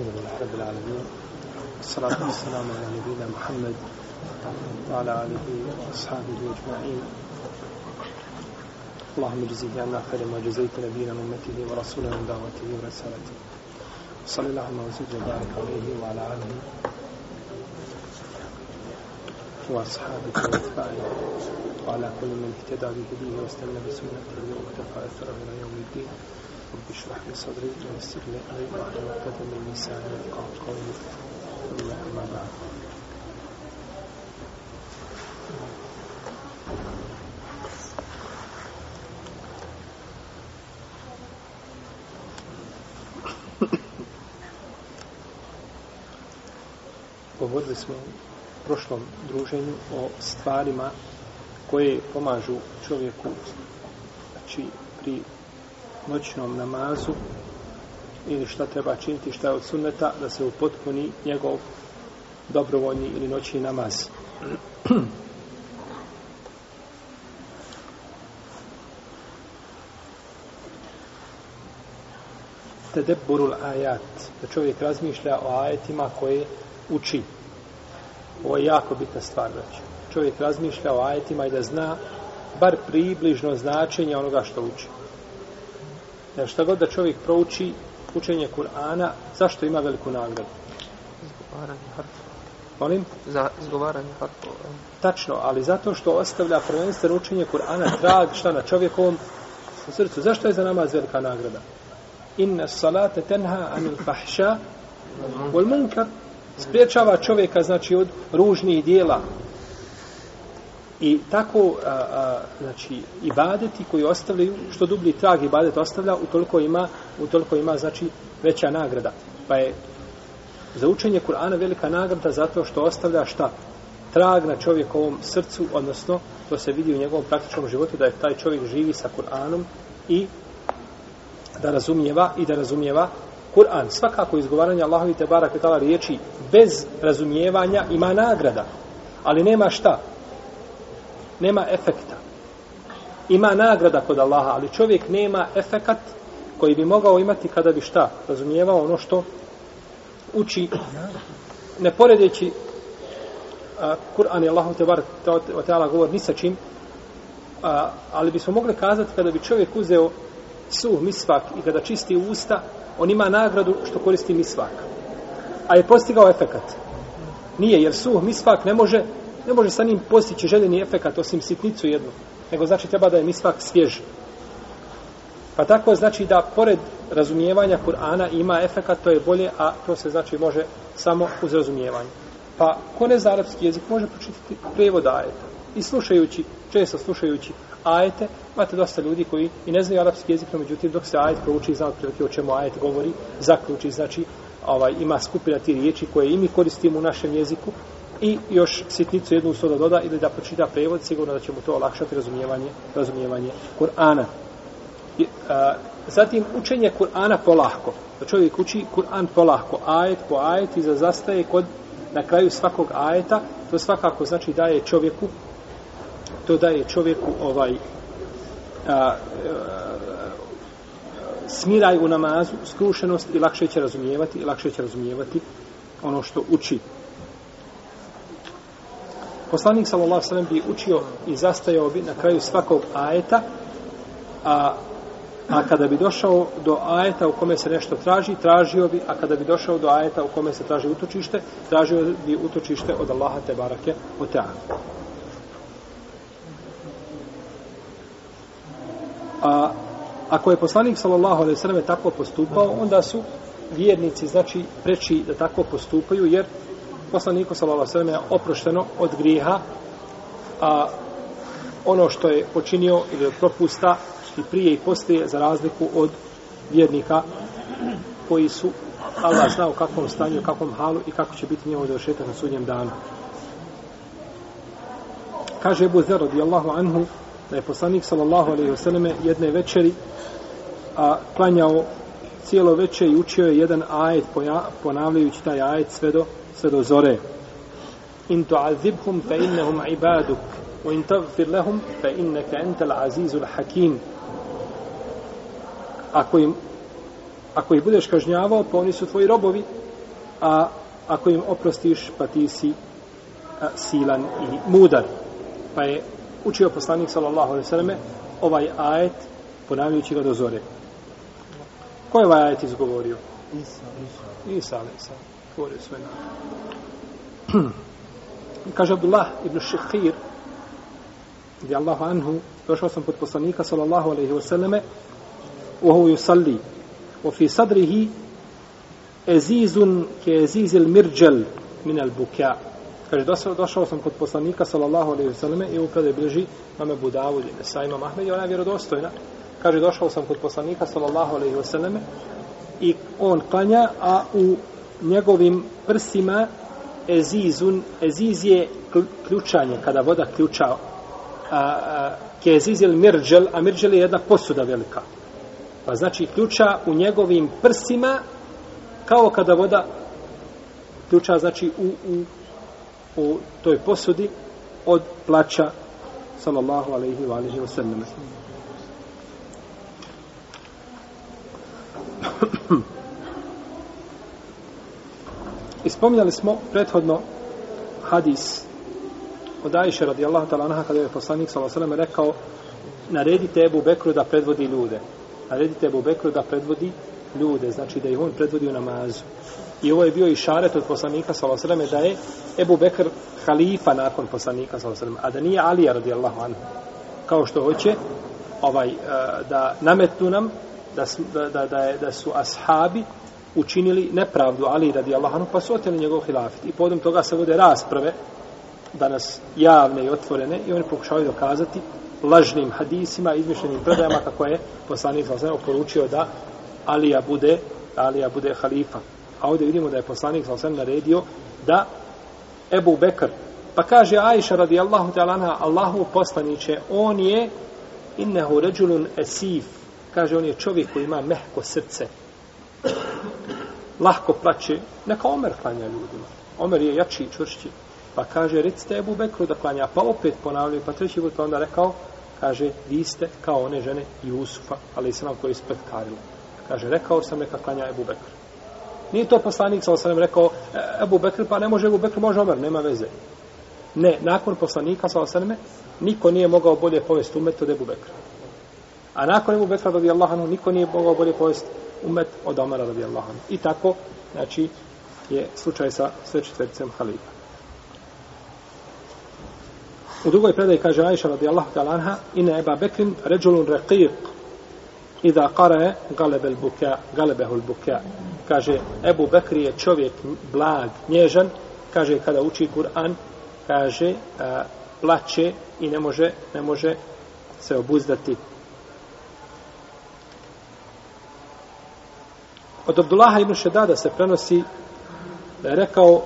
الحمد لله رب العالمين. والصلاة والسلام على نبينا محمد وعلى آله وأصحابه أجمعين. اللهم اجزه عنا خير ما جزيت نبينا أمته ورسولا من دعوته ورسالته. وصلى اللهم وسلم وبارك عليه وعلى آله وأصحابه وأتباعه وعلى كل من اهتدى بهديه واستنى بسنته واقتفى أثره إلى يوم الدين. رب اشرح لي صدري ويسر لي أمري واحلل عقدة من لساني يفقهوا قولي ثم أما بعد Govorili smo u prošlom druženju o stvarima koje pomažu čovjeku znači pri noćnom namazu ili šta treba činiti, šta je od sunneta, da se upotpuni njegov dobrovoljni ili noćni namaz. Tedebburul ajat, da čovjek razmišlja o ajetima koje uči. Ovo je jako bitna stvar, znači. Čovjek razmišlja o ajetima i da zna bar približno značenje onoga što uči. Jer šta god da čovjek prouči učenje Kur'ana, zašto ima veliku nagradu? Izgovaranje harfova. Molim? Za izgovaranje harfova. Tačno, ali zato što ostavlja prvenstveno učenje Kur'ana trag šta na čovjekovom srcu. Zašto je za namaz velika nagrada? Inna salate tenha anil fahša wal munkar spriječava čovjeka znači od ružnih dijela I tako, a, a, znači, ibadeti koji ostavljaju, što dublji trag ibadet ostavlja, utoliko ima, utoliko ima, znači, veća nagrada. Pa je za učenje Kur'ana velika nagrada zato što ostavlja šta? Trag na čovjekovom srcu, odnosno, to se vidi u njegovom praktičnom životu, da je taj čovjek živi sa Kur'anom i da razumijeva i da razumijeva Kur'an. Svakako izgovaranje Allahovi te barak riječi bez razumijevanja ima nagrada, ali nema šta? Nema efekta. Ima nagrada kod Allaha, ali čovjek nema efekat koji bi mogao imati kada bi šta? Razumijevao ono što uči. Ne poredeći Kur'an i Allahu te bar o teala govor ni sa čim, a, ali bismo mogli kazati kada bi čovjek uzeo suh misvak i kada čisti usta, on ima nagradu što koristi misvak. A je postigao efekat. Nije, jer suh misvak ne može ne može sa njim postići željeni efekat osim sitnicu jednu, nego znači treba da je misvak svjež. Pa tako znači da pored razumijevanja Kur'ana ima efekat, to je bolje, a to se znači može samo uz razumijevanje. Pa ko ne zna arapski jezik može pročitati prevod ajeta. I slušajući, često slušajući ajete, imate dosta ljudi koji i ne znaju arapski jezik, no međutim dok se ajet prouči, zna otprilike o čemu ajet govori, zaključi, znači ovaj, ima skupina ti riječi koje i mi koristimo u našem jeziku, i još sitnicu jednu usto da doda ili da pročita prevod, sigurno da će mu to olakšati razumijevanje, razumijevanje Kur'ana. I, a, zatim učenje Kur'ana polahko. Da čovjek uči Kur'an polahko, ajet po ajet i za zastaje kod na kraju svakog ajeta, to svakako znači daje čovjeku to daje čovjeku ovaj a, a, smiraj u namazu, skrušenost i lakše će razumijevati i lakše će razumijevati ono što uči. Poslanik sallallahu alejhi bi učio i zastajao bi na kraju svakog ajeta, a a kada bi došao do ajeta u kome se nešto traži, tražio bi, a kada bi došao do ajeta u kome se traži utočište, tražio bi utočište od Allaha te barake o ta'ala. A ako je poslanik sallallahu alejhi ve selleme tako postupao, onda su vjernici znači preči da tako postupaju jer poslaniku sallallahu alejhi ve selleme oprošteno od grijeha a ono što je počinio ili propusta i prije i poslije za razliku od vjernika koji su Allah zna u kakvom stanju, u kakvom halu i kako će biti njegov dovršetak na sudnjem danu. Kaže Ebu Zer radijallahu anhu da je poslanik sallallahu alaihi wasallam jedne večeri a, klanjao cijelo veče i učio je jedan ajet ponavljajući taj ajet sve do sve do zore. In tu'azibhum fa innahum ibaduk wa in taghfir lahum fa innaka antal azizul hakim. Ako im ako ih budeš kažnjavao, pa oni su tvoji robovi, a ako im oprostiš, pa ti si a, silan i mudar. Pa je učio poslanik, sallallahu alaihi sallam, ovaj ajet, ponavljajući ga do zore. Ko je ovaj ajet izgovorio? Isa, Isa. Isa, alaihi sallam. Govorio sve na. Kaže Abdullah ibn Šehir, gdje Allahu anhu, došao sam pod poslanika, sallallahu alaihi wasallame, وهو يصلي وفي صدره أزيز كأزيز المرجل من البكاء kaže došao, došao sam kod poslanika sallallahu alejhi ve selleme i upravo je bliži mame Budavud i sa imam Ahmed i ona je vjerodostojna kaže došao sam kod poslanika sallallahu alejhi ve selleme i on klanja a u njegovim prsima ezizun eziz je ključanje kada voda ključa a, a, ke ezizil mirđel a mirđel je jedna posuda velika Pa znači ključa u njegovim prsima kao kada voda ključa znači u, u, u toj posudi od plaća sallallahu alaihi wa alaihi wa sallam. Ispomnjali smo prethodno hadis od Ajše radijallahu ta'ala anha kada je poslanik sallallahu rekao naredite Ebu Bekru da predvodi ljude naredite Ebu Bekru da predvodi ljude, znači da ih on predvodi u namazu. I ovo je bio i šaret od poslanika s.a.v. da je Ebu Bekr halifa nakon poslanika s.a.v. A da nije Alija radijallahu anhu. Kao što hoće ovaj, eh, da nametnu nam da, da, da, da, je, da su ashabi učinili nepravdu Ali radijallahu Allahanu, pa su oteli njegov hilafit. I povodom toga se vode rasprave danas javne i otvorene i oni pokušavaju dokazati lažnim hadisima, izmišljenim predajama kako je poslanik sa osvijem poručio da Alija bude, Alija bude halifa. A ovdje vidimo da je poslanik sa osvijem naredio da Ebu Bekr, pa kaže Ajša radijallahu ta'ala Allahu poslaniće, on je innehu ređulun esif, kaže on je čovjek koji ima mehko srce, lahko plaće, neka Omer klanja ljudima. Omer je jači i čvršći. Pa kaže, recite Ebu Bekru da klanja, pa opet ponavljaju, pa treći put pa onda rekao, kaže, vi ste kao one žene Jusufa, ali se nam koji spletkarili. Kaže, rekao sam neka klanja Ebu Bekr. Nije to poslanik, sa osanem rekao, e, Ebu Bekr, pa ne može Ebu Bekr, može Omer, nema veze. Ne, nakon poslanika, sa osanem, niko nije mogao bolje povesti umet od Ebu Bekra. A nakon Ebu Bekra, radi Allahanu, niko nije mogao bolje povesti umet od Omara, radi Allahanu. I tako, znači, je slučaj sa sve četvrcem halifa. U drugoj predaji kaže Aisha radijallahu ta'ala anha ina Eba Bekrin ređulun raqiq idha qarae galebel buka galebehul buka kaže Ebu Bekri je čovjek blag, nježan kaže kada uči Kur'an kaže a, plače i ne može ne može se obuzdati Od Abdullaha ibn Šedada se prenosi da je rekao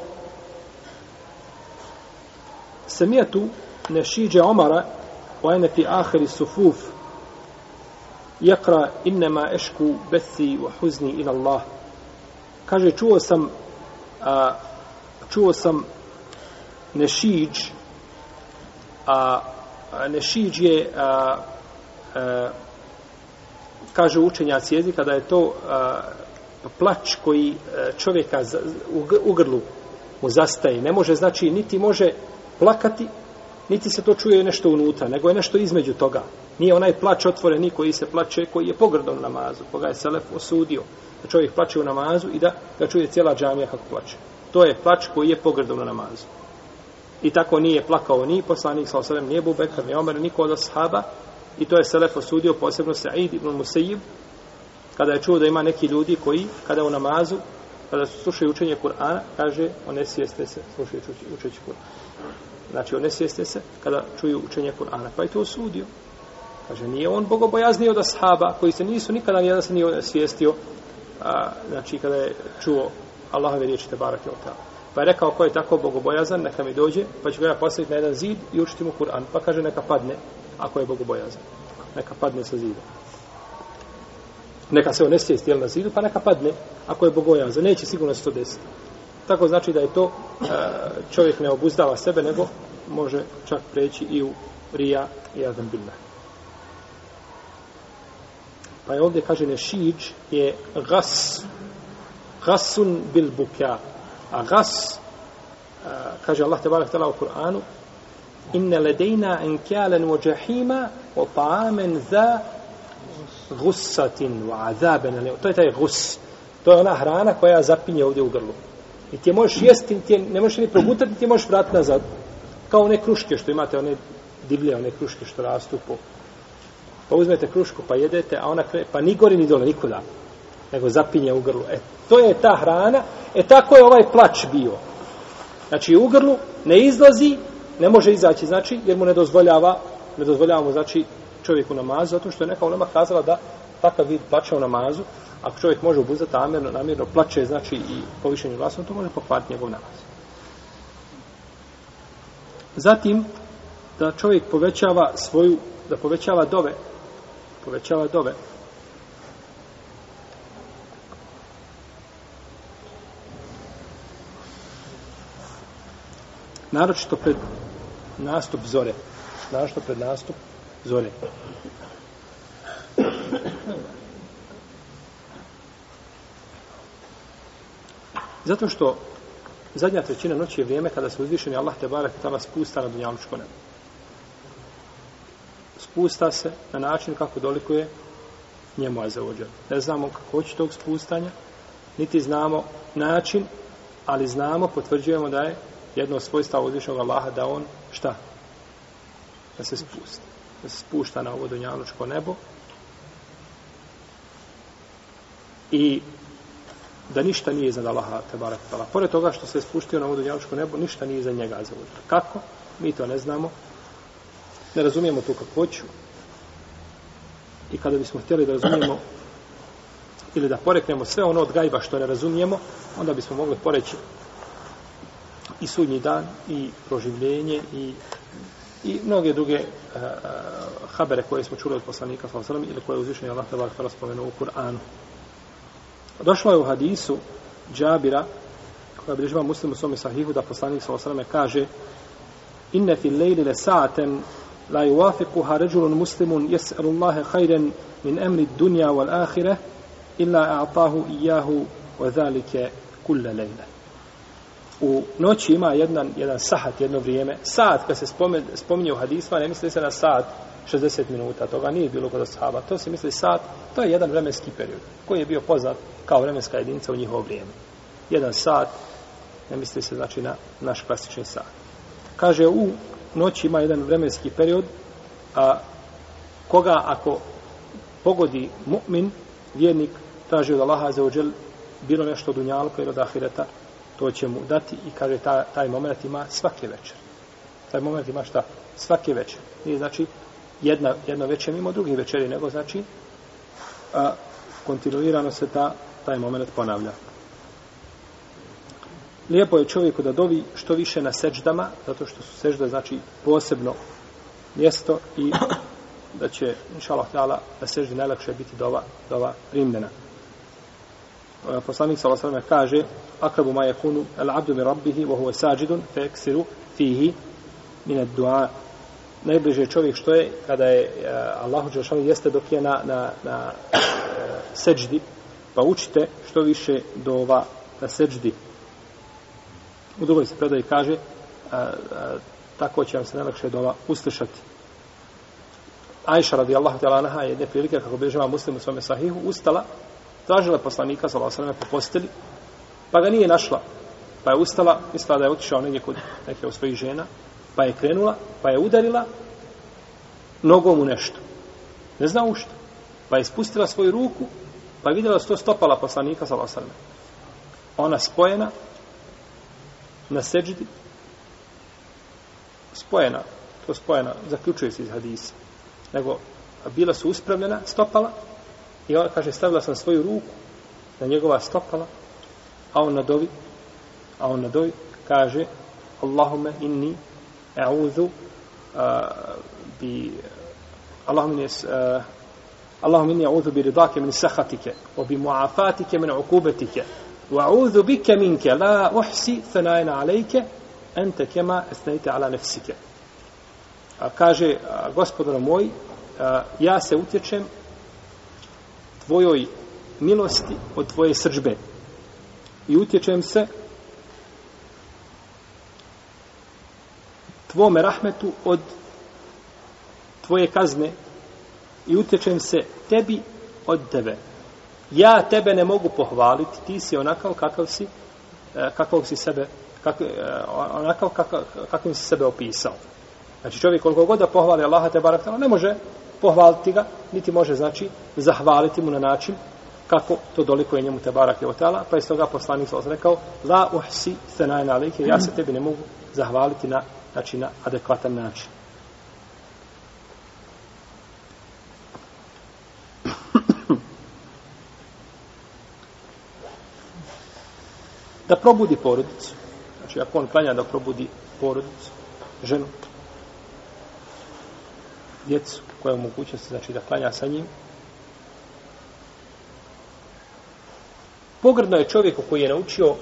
Samijetu ne šiđe Omara o eneti ahiri sufuf jekra innema ešku besi wa huzni in Allah. Kaže, čuo sam a, čuo sam nešiđ a, a nešiđ je a, a, kaže učenjac jezika da je to a, Pa plać koji e, čovjeka u, u grlu mu zastaje ne može znači niti može plakati niti se to čuje nešto unutra, nego je nešto između toga. Nije onaj plač otvoreni koji se plače, koji je pogrdom namazu, koga je Selef osudio, da čovjek plače u namazu i da ga čuje cijela džamija kako plače. To je plač koji je pogrdom na namazu. I tako nije plakao ni poslanik, sa osadem, nije Bubekar, ni Omer, niko od ashaba, i to je Selef osudio, posebno Sa'id ibn Musejib, kada je čuo da ima neki ljudi koji, kada u namazu, kada su slušaju učenje Kur'ana, kaže, onesijeste se, slušajući učenje Kur'ana. Znači, onesvijeste se kada čuju učenje Kur'ana. Pa je to osudio. Kaže, nije on bogobojazniji od ashaba, koji se nisu nikada nijedan se nije onesvijestio, a, znači, kada je čuo Allahove riječi te barak je Pa je rekao, ko je tako bogobojazan, neka mi dođe, pa ću ga ja postaviti na jedan zid i učiti mu Kur'an. Pa kaže, neka padne, ako je bogobojazan. Neka padne sa zida. Neka se onesvijesti, jel na zidu, pa neka padne, ako je bogojaza. Neće sigurno se to desiti. Tako znači da je to e, čovjek ne obuzdava sebe, nego može čak preći i u rija i adam bilna. Pa je ovdje kaže nešiđ je gas, gasun bil bukja. A gas, e, kaže Allah te barak tala u Kur'anu, inne ledejna enkjalen u džahima o ta'amen za gusatin wa azaben. To je taj gus. To je ona hrana koja zapinje ovdje u grlu. I ti je možeš jesti, ti je, ne možeš ni progutati, ti je možeš vratiti nazad. Kao one kruške što imate, one divlje, one kruške što rastu po... Pa uzmete krušku pa jedete, a ona kre, pa ni gori ni dole, nikuda. Nego zapinje u grlu. E, to je ta hrana. E, tako je ovaj plač bio. Znači, u grlu ne izlazi, ne može izaći, znači, jer mu ne dozvoljava, ne dozvoljava mu, znači, čovjeku namazu, zato što je neka ulema kazala da takav vid plaća u namazu, ako čovjek može obuzdati namjerno, namjerno plaće, znači i povišenje glasom, to može pokvariti njegov namaz. Zatim, da čovjek povećava svoju, da povećava dove, povećava dove, naročito pred nastup zore, naročito pred nastup zore. Zato što zadnja trećina noći je vrijeme kada se uzvišeni Allah te barak tala spusta na dunjalučko nebo. Spusta se na način kako dolikuje njemu a. Ne znamo kako će tog spustanja, niti znamo način, ali znamo, potvrđujemo da je jedno svojstva uzvišenog Allaha da on šta? Da se spusti. Da se spušta na ovo dunjalučko nebo i da ništa nije iznad Allaha te barak. Pored toga što se spuštio na ovo dunjalučko nebo, ništa nije iza njega za Kako? Mi to ne znamo. Ne razumijemo tu kakvoću. I kada bismo htjeli da razumijemo ili da poreknemo sve ono od gajba što ne razumijemo, onda bismo mogli poreći i sudnji dan, i proživljenje, i, i mnoge druge uh, habere koje smo čuli od poslanika, sallam, ili koje je uzvišenje Allah te barak spomenuo u Kur'anu. Došlo je u hadisu Džabira, koja bližava muslim u svome sahihu, da poslanik sa osrame kaže Inne fil lejli le sa'aten la yuwafiquha rajulun muslimun yas'alu Allahe khayran min amri dunya wal ahire illa a'tahu iyyahu wa dhalika kulle layla. U noći ima jedan jedan sahat, jedno vrijeme. Sat, kad se spominje, spominje u hadisma, ne misli se na sat 60 minuta, toga nije bilo kod ashaba. To se misli sat, to je jedan vremenski period koji je bio poznat kao vremenska jedinica u njihovo vrijeme. Jedan sat, ne misli se znači na naš klasični sat. Kaže, u noći ima jedan vremenski period, a koga ako pogodi mu'min, vjernik, traži od Allaha za ođel bilo nešto od ili od ahireta, to će mu dati i kaže ta, taj moment ima svake večer. Taj moment ima šta? Svake večer. Nije znači jedna, jedno večer mimo drugi večeri, nego znači a, kontinuirano se ta, taj moment ponavlja. Lijepo je čovjeku da dovi što više na seđdama, zato što su seđda znači posebno mjesto i da će, inša Allah, na seždi najlakše biti dova, dova primljena. E, poslanik sa Allahom kaže akrabu ma yakunu al abdu min rabbihi wa huwa sajidun fa yaksiru fihi min ad-du'a. Najbliže čovjek što je kada je uh, Allahu dželešanu jeste dok je na, na, na uh, seđdi pa učite što više do ova na seđdi. U drugoj se predaji kaže uh, uh, tako će vam se najlakše do ova uslišati. Ajša radijallahu ta'ala anha je jedne prilike kako bežava muslim u svome sahihu ustala tražila poslanika sa Allahom po posteli pa ga nije našla pa je ustala mislila da je otišao negdje kod neke od svojih žena pa je krenula, pa je udarila nogom u nešto. Ne zna u što. Pa je spustila svoju ruku, pa je vidjela da to stopala poslanika sa vasarme. Ona spojena na seđidi, spojena, to spojena, zaključuje se iz hadisa, nego bila su uspravljena, stopala, I on kaže, stavila sam svoju ruku na njegova stopala, a on na nadovi, a on na nadovi, kaže, Allahume inni e'udhu uh, bi Allahume nis, uh, inni e'udhu bi ridake min sahatike, wa bi muafatike min ukubetike, wa e'udhu bike minke, la uhsi thanajna alejke, ente kema esnajte ala nefsike. A kaže, uh, gospodano moj, uh, ja se utječem tvojoj milosti od tvoje srđbe. I utječem se tvome rahmetu od tvoje kazne i utječem se tebi od tebe. Ja tebe ne mogu pohvaliti, ti si onakav kakav si, e, kakav si sebe, kak, e, onakav kakav, kakvim si sebe opisao. Znači čovjek koliko god da pohvali Allaha te barak ne može pohvaliti ga, niti može znači zahvaliti mu na način kako to doliko je njemu te barak je otala, pa je toga poslanik sa rekao la uhsi senajna alike, ja se tebi ne mogu zahvaliti na, znači, na adekvatan način. da probudi porodicu. Znači, ako on klanja da probudi porodicu, ženu, djecu koja je u mogućnosti, znači da klanja sa njim. Pogrdno je čovjeku koji je naučio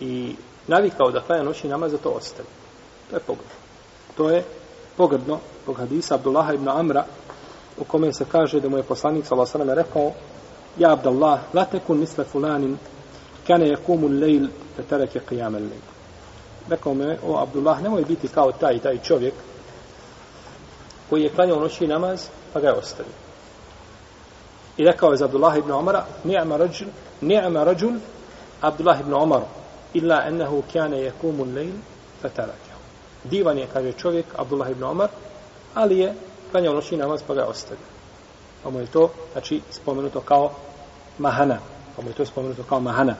i navikao da klanja noći namaz, da to ostavi. To je pogrdno. To je pogrdno zbog hadisa Abdullaha ibn Amra u kome se kaže da mu je poslanik sallallahu alejhi ve sellem rekao ja Abdullah la tekun misle fulanin kana je al-layl fa taraka qiyam al-layl rekao me o Abdullah nemoj biti kao taj taj čovjek koji je klanjao noći namaz pa ga je ostavio. I rekao je za Abdullah ibn Omara, ni'ma rajul ni'ma rajul Abdullah ibn Omar, illa annahu kana yaqumu al-layl divan je kaže čovjek Abdullah ibn Omar, ali je klanjao noći namaz pa ga je ostavio. Pa mu je to znači spomenuto kao mahana. Pa mu je to spomenuto kao mahana.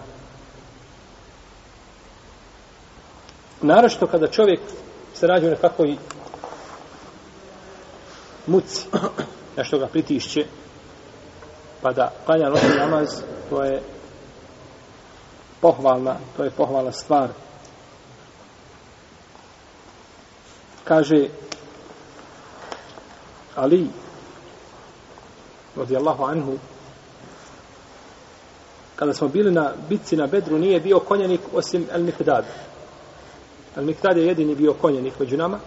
Naravno kada čovjek se rađe u nekakvoj muci, nešto ga pritišće, pa da klanja noćni namaz, to je pohvalna, to je pohvalna stvar. Kaže Ali radijallahu anhu kada smo bili na bitci na Bedru nije bio konjanik osim El Mikdad. El Miktad je jedini bio konjenik među nama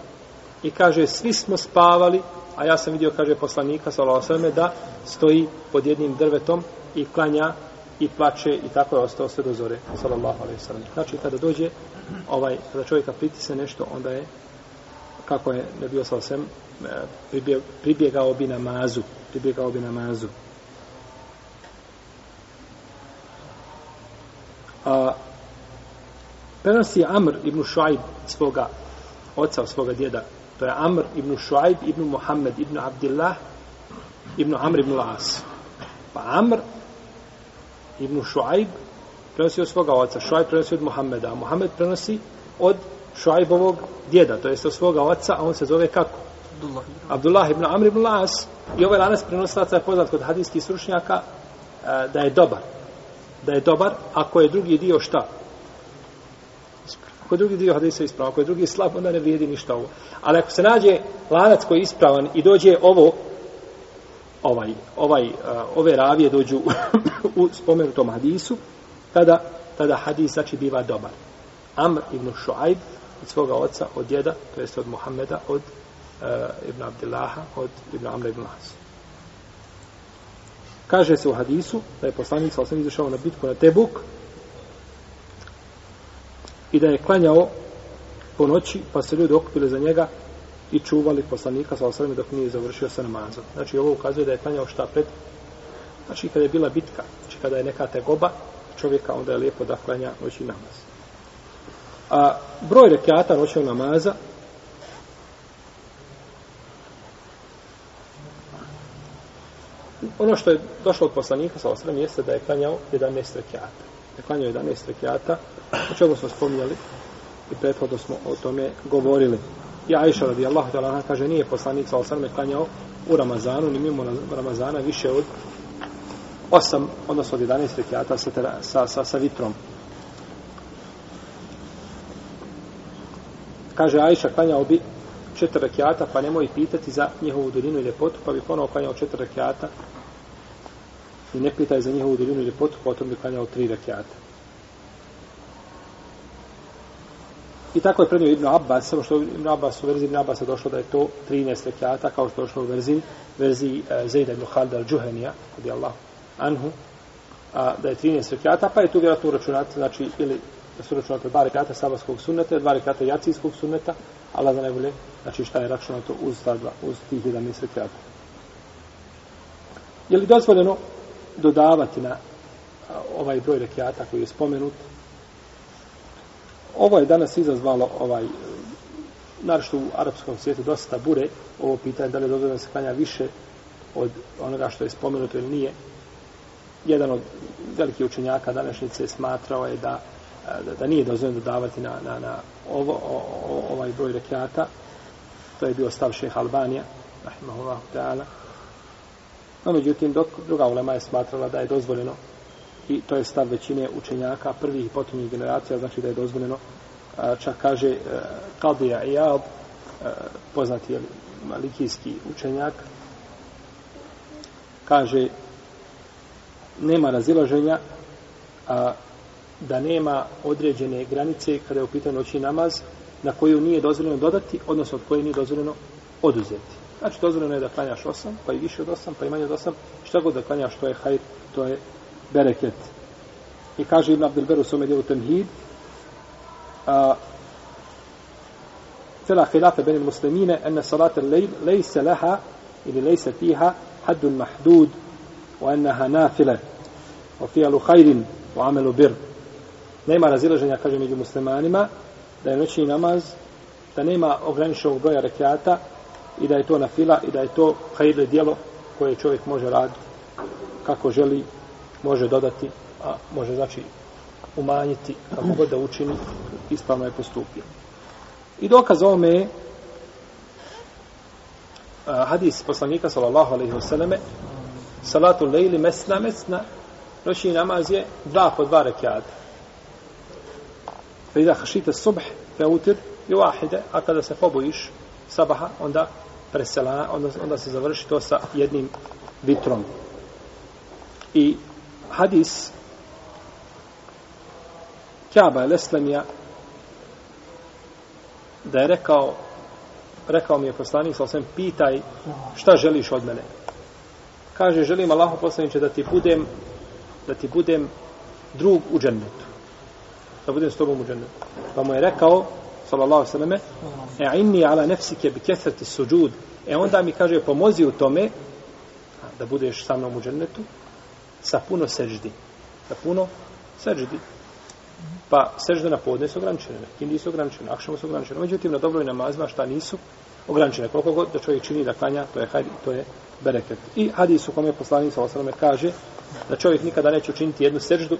i kaže, svi smo spavali, a ja sam vidio, kaže poslanika, sallallahu da stoji pod jednim drvetom i klanja i plače i tako je ostao sve do zore, sallallahu alaihi sallam. Znači, kada dođe, ovaj, kada čovjeka pritisne nešto, onda je, kako je ne bio sallallahu alaihi e, pribjegao bi namazu, pribjegao bi namazu. A, prenosi Amr ibn Šuaib svoga oca, svoga djeda. To je Amr ibn Šuaib ibn Muhammed ibn Abdillah ibn Amr ibn Las. Pa Amr ibn Šuaib prenosi od svoga oca. Šuaib prenosi od Muhammeda. A Muhammed prenosi od Šuaibovog djeda. To je od svoga oca, a on se zove kako? Abdullah. Abdullah ibn Amr ibn Las. I ovaj lanas prenosilaca je poznat kod hadijskih stručnjaka eh, da je dobar. Da je dobar, ako je drugi dio šta? Ako drugi dio hadisa ispravan, ako je drugi slab, onda ne vrijedi ništa ovo. Ali ako se nađe lanac koji je ispravan i dođe ovo, ovaj, ovaj, uh, ove ravije dođu u spomenutom hadisu, tada, tada hadis znači biva dobar. Amr ibn Shu'aib od svoga oca, od djeda, to jest od Muhammeda, od uh, ibn Abdillaha, od ibn Amra ibn Las. Kaže se u hadisu da je poslanik sa osam izašao na bitku na Tebuk, i da je klanjao po noći, pa se ljudi okupili za njega i čuvali poslanika sa osrame dok nije završio sa namazom. Znači, ovo ukazuje da je klanjao šta pred, znači kada je bila bitka, znači kada je neka tegoba čovjeka, onda je lijepo da klanja noći namaz. A broj rekiata noćnog namaza ono što je došlo od poslanika sa osrame jeste da je klanjao 11 rekiata Dakle, je klanjao 11 rekiata, o čemu smo spominjali i prethodno smo o tome govorili. I Aisha radijallahu ta'ala kaže nije poslanik sa osrme klanjao u Ramazanu, ni mimo Ramazana više od 8, odnosno od 11 rekiata sa, sa, sa, sa vitrom. Kaže Aisha klanjao bi četiri rekiata, pa nemoj pitati za njihovu duljinu i ljepotu, pa bi ponovo klanjao četiri rekiata i ne pitaj za njihovu duljinu ili potu, potom pa bi klanjao tri rekiata. I tako je prednio Ibn Abbas, samo što Ibn Abbas u verziji Ibn Abbas došlo da je to 13 rekiata, kao što je došlo u verziji, verziji e, uh, Zejda ibn Khalda al-đuhenija, kod je Allah, anhu, a, da je 13 rekiata, pa je tu vjerojatno uračunati, znači, ili da su računate dva rekata sabarskog sunneta, dva rekata jacijskog sunneta, Allah da najbolje, znači šta je računato uz, ta dva, uz tih 11 rekata. Je li dozvoljeno dodavati na ovaj broj rekiata koji je spomenut? Ovo je danas izazvalo ovaj naravno u arapskom svijetu dosta bure ovo pitanje da li je dozvoljeno se klanja više od onoga što je spomenuto ili nije. Jedan od velikih učenjaka današnjice smatrao je da, da, da nije dozvoljeno dodavati na, na, na ovo, o, o, ovaj broj rekiata. To je bio stav šeha Albanija, rahimahullahu ta'ala. No, međutim, dok druga ulema je smatrala da je dozvoljeno i to je stav većine učenjaka prvih i potomnih generacija, znači da je dozvoljeno čak kaže e, Kadija Iyad, e, poznati je malikijski učenjak, kaže nema razilaženja a, da nema određene granice kada je u pitanju noći namaz na koju nije dozvoljeno dodati, odnosno od koje nije dozvoljeno oduzeti. Znači, dozvoljeno je da klanjaš osam, pa i više od osam, pa i manje od osam. Šta god da klanjaš, to je hajr, to je bereket. I kaže Ibn Abdel Beru svome djelu Temhid, a, cela hilafe benil muslimine, ene salate lej, lejse leha, ili lejse fiha, haddun mahdud, o enneha nafile, o fijalu hajrin, wa amelu bir. Nema razilaženja, kaže među muslimanima, da je noćni namaz, da nema ograničenog broja rekiata, i da je to na fila i da je to hajde dijelo koje čovjek može raditi kako želi, može dodati, a može znači umanjiti kako god da učini, ispravno je postupio. I dokaz ovome je hadis poslanika sallallahu alaihi wasallame salatu lejli mesna mesna noći namaz je dva po dva rekiata. Fe idha hašite subh fe utir i wahide, a kada se pobojiš sabaha, onda presela, onda, onda se završi to sa jednim vitrom. I hadis Kjaba el-Eslemija da je rekao rekao mi je poslanik sa osvijem pitaj šta želiš od mene. Kaže želim Allahu poslaniće da ti budem da ti budem drug u džennetu. Da budem s tobom u džennetu. Pa mu je rekao sallallahu sallame e inni ala nefsike bi kethrati suđud e onda mi kaže pomozi u tome da budeš sa mnom u džennetu sa puno seždi sa puno seždi Pa sežde na podne su ograničene, kindi su ograničene, akšamo su ograničene. Međutim, na dobroj namazima šta nisu ograničene. Koliko god da čovjek čini da klanja, to je hajdi, to je bereket. I hadis u kome je poslanik sa kaže da čovjek nikada neće učiniti jednu seždu,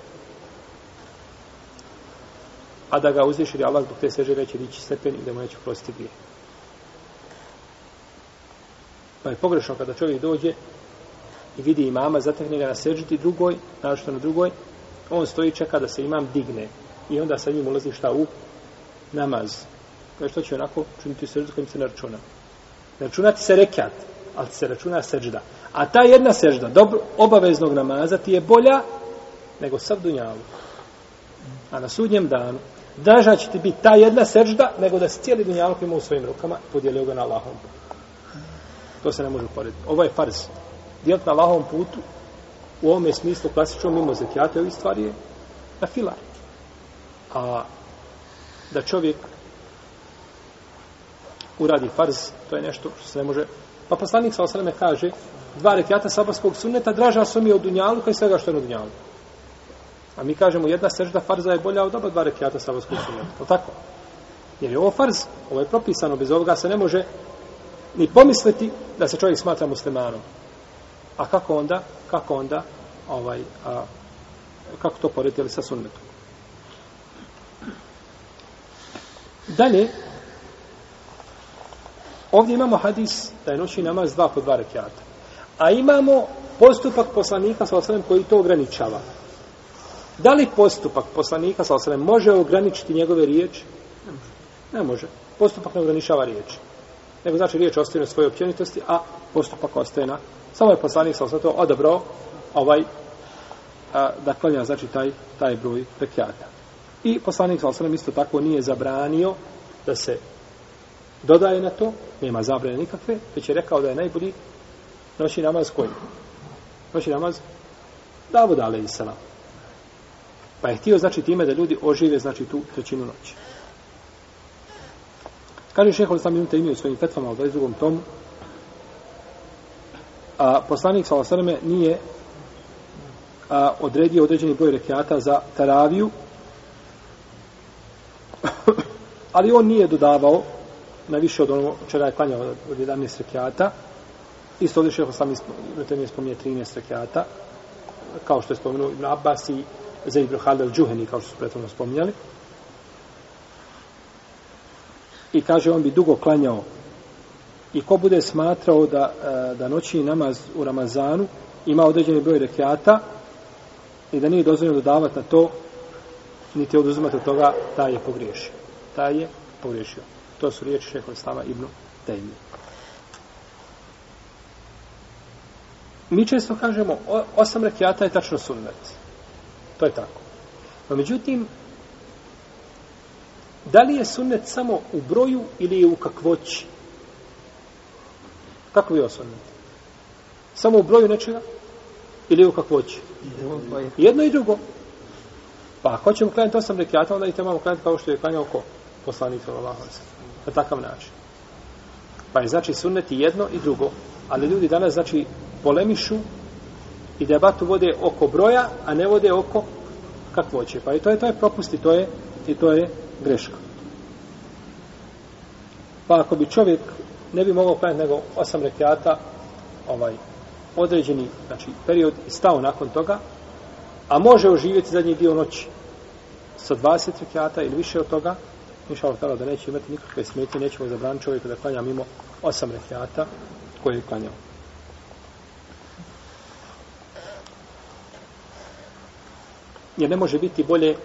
a da ga uzviši ili Allah zbog te seže neće dići stepen i da mu neće prostiti grije. Pa je pogrešno kada čovjek dođe i vidi imama, zatekne ga na seždi drugoj, našto na drugoj, on stoji čeka da se imam digne i onda sa njim ulazi šta u namaz. Kaže što će onako činiti seždu kojim se ne računa. Ne računati se rekat, ali se računa sežda. A ta jedna sežda dobro, obaveznog namaza ti je bolja nego sav dunjavu. A na sudnjem danu draža će ti biti ta jedna sežda nego da si cijeli dunjaluk ima u svojim rukama podijelio ga na Allahom. To se ne može uporediti. Ovo je farz. Dijeliti na Allahovom putu u ovome smislu klasično mimo zekijate ovih stvari je na filar. A da čovjek uradi farz, to je nešto što se ne može... Pa poslanik sa osaleme kaže, dva rekiata sabarskog sunneta draža su mi od dunjalu kao i svega što je na dunjalu. A mi kažemo, jedna sežda farza je bolja od oba dva rekiata sabahskog sunneta. To tako? Jer je ovo farz, ovo je propisano, bez ovoga se ne može ni pomisliti da se čovjek smatra muslimanom. A kako onda? Kako onda? Ovaj, a, kako to porediti sa sunnetom? Dalje, ovdje imamo hadis da je noći namaz dva po dva rekiata. A imamo postupak poslanika sa osanem koji to ograničava. Da li postupak poslanika sa osrem može ograničiti njegove riječi? Ne može. Postupak ne ograničava riječi. Nego znači riječ ostaje na svojoj općenitosti, a postupak ostaje na... Samo je poslanik sa osrem to odabrao ovaj, a, da klanja znači taj, taj broj rekiata. I poslanik sa osrem isto tako nije zabranio da se dodaje na to, nema zabrane nikakve, već je rekao da je najbolji noći namaz koji? Noći namaz Davud salam. Pa je htio, znači, time da ljudi ožive, znači, tu trećinu noći. Kaže šehol sam minuta imio svojim fetvama u 22. tomu, a poslanik sa nije a, odredio određeni broj rekiata za taraviju, ali on nije dodavao na više od ono čera je klanjao od 11 rekiata. Isto ovdje šehol sam je spominje 13 rekiata, kao što je spomenuo Ibn Abbas i Zaid ibn Khalid al-Džuheni, kao što su prethodno spominjali. I kaže, on bi dugo klanjao i ko bude smatrao da, e, da noći namaz u Ramazanu ima određeni broj rekiata i da nije dozvoljeno dodavati na to niti oduzimati od toga, taj je pogriješio. Taj je pogriješio. To su riječi šeho Islama ibn Tejmi. Mi često kažemo, osam rekiata je tačno sunnet. To je tako. No, međutim, da li je sunnet samo u broju ili je u kakvoći? Kako bi je sunnet? Samo u broju nečega? Ili u kakvoći? Jedno i drugo. Pa ako ćemo klanjati osam rekiata, onda i trebamo klanjati kao što je klanjao ko? Poslanik sallallahu alejhi Na takav način. Pa je znači sunneti jedno i drugo. Ali ljudi danas znači polemišu i debatu vode oko broja, a ne vode oko kakvoće. Pa i to je to je propust i to je i to je greška. Pa ako bi čovjek ne bi mogao klanjati nego osam rekiata ovaj određeni znači period i stao nakon toga a može oživjeti zadnji dio noći sa 20 rekiata ili više od toga inša Allah da neće imati nikakve smetje nećemo zabraniti čovjeku da klanja mimo osam rekiata koje je klanjao jer ne može biti bolje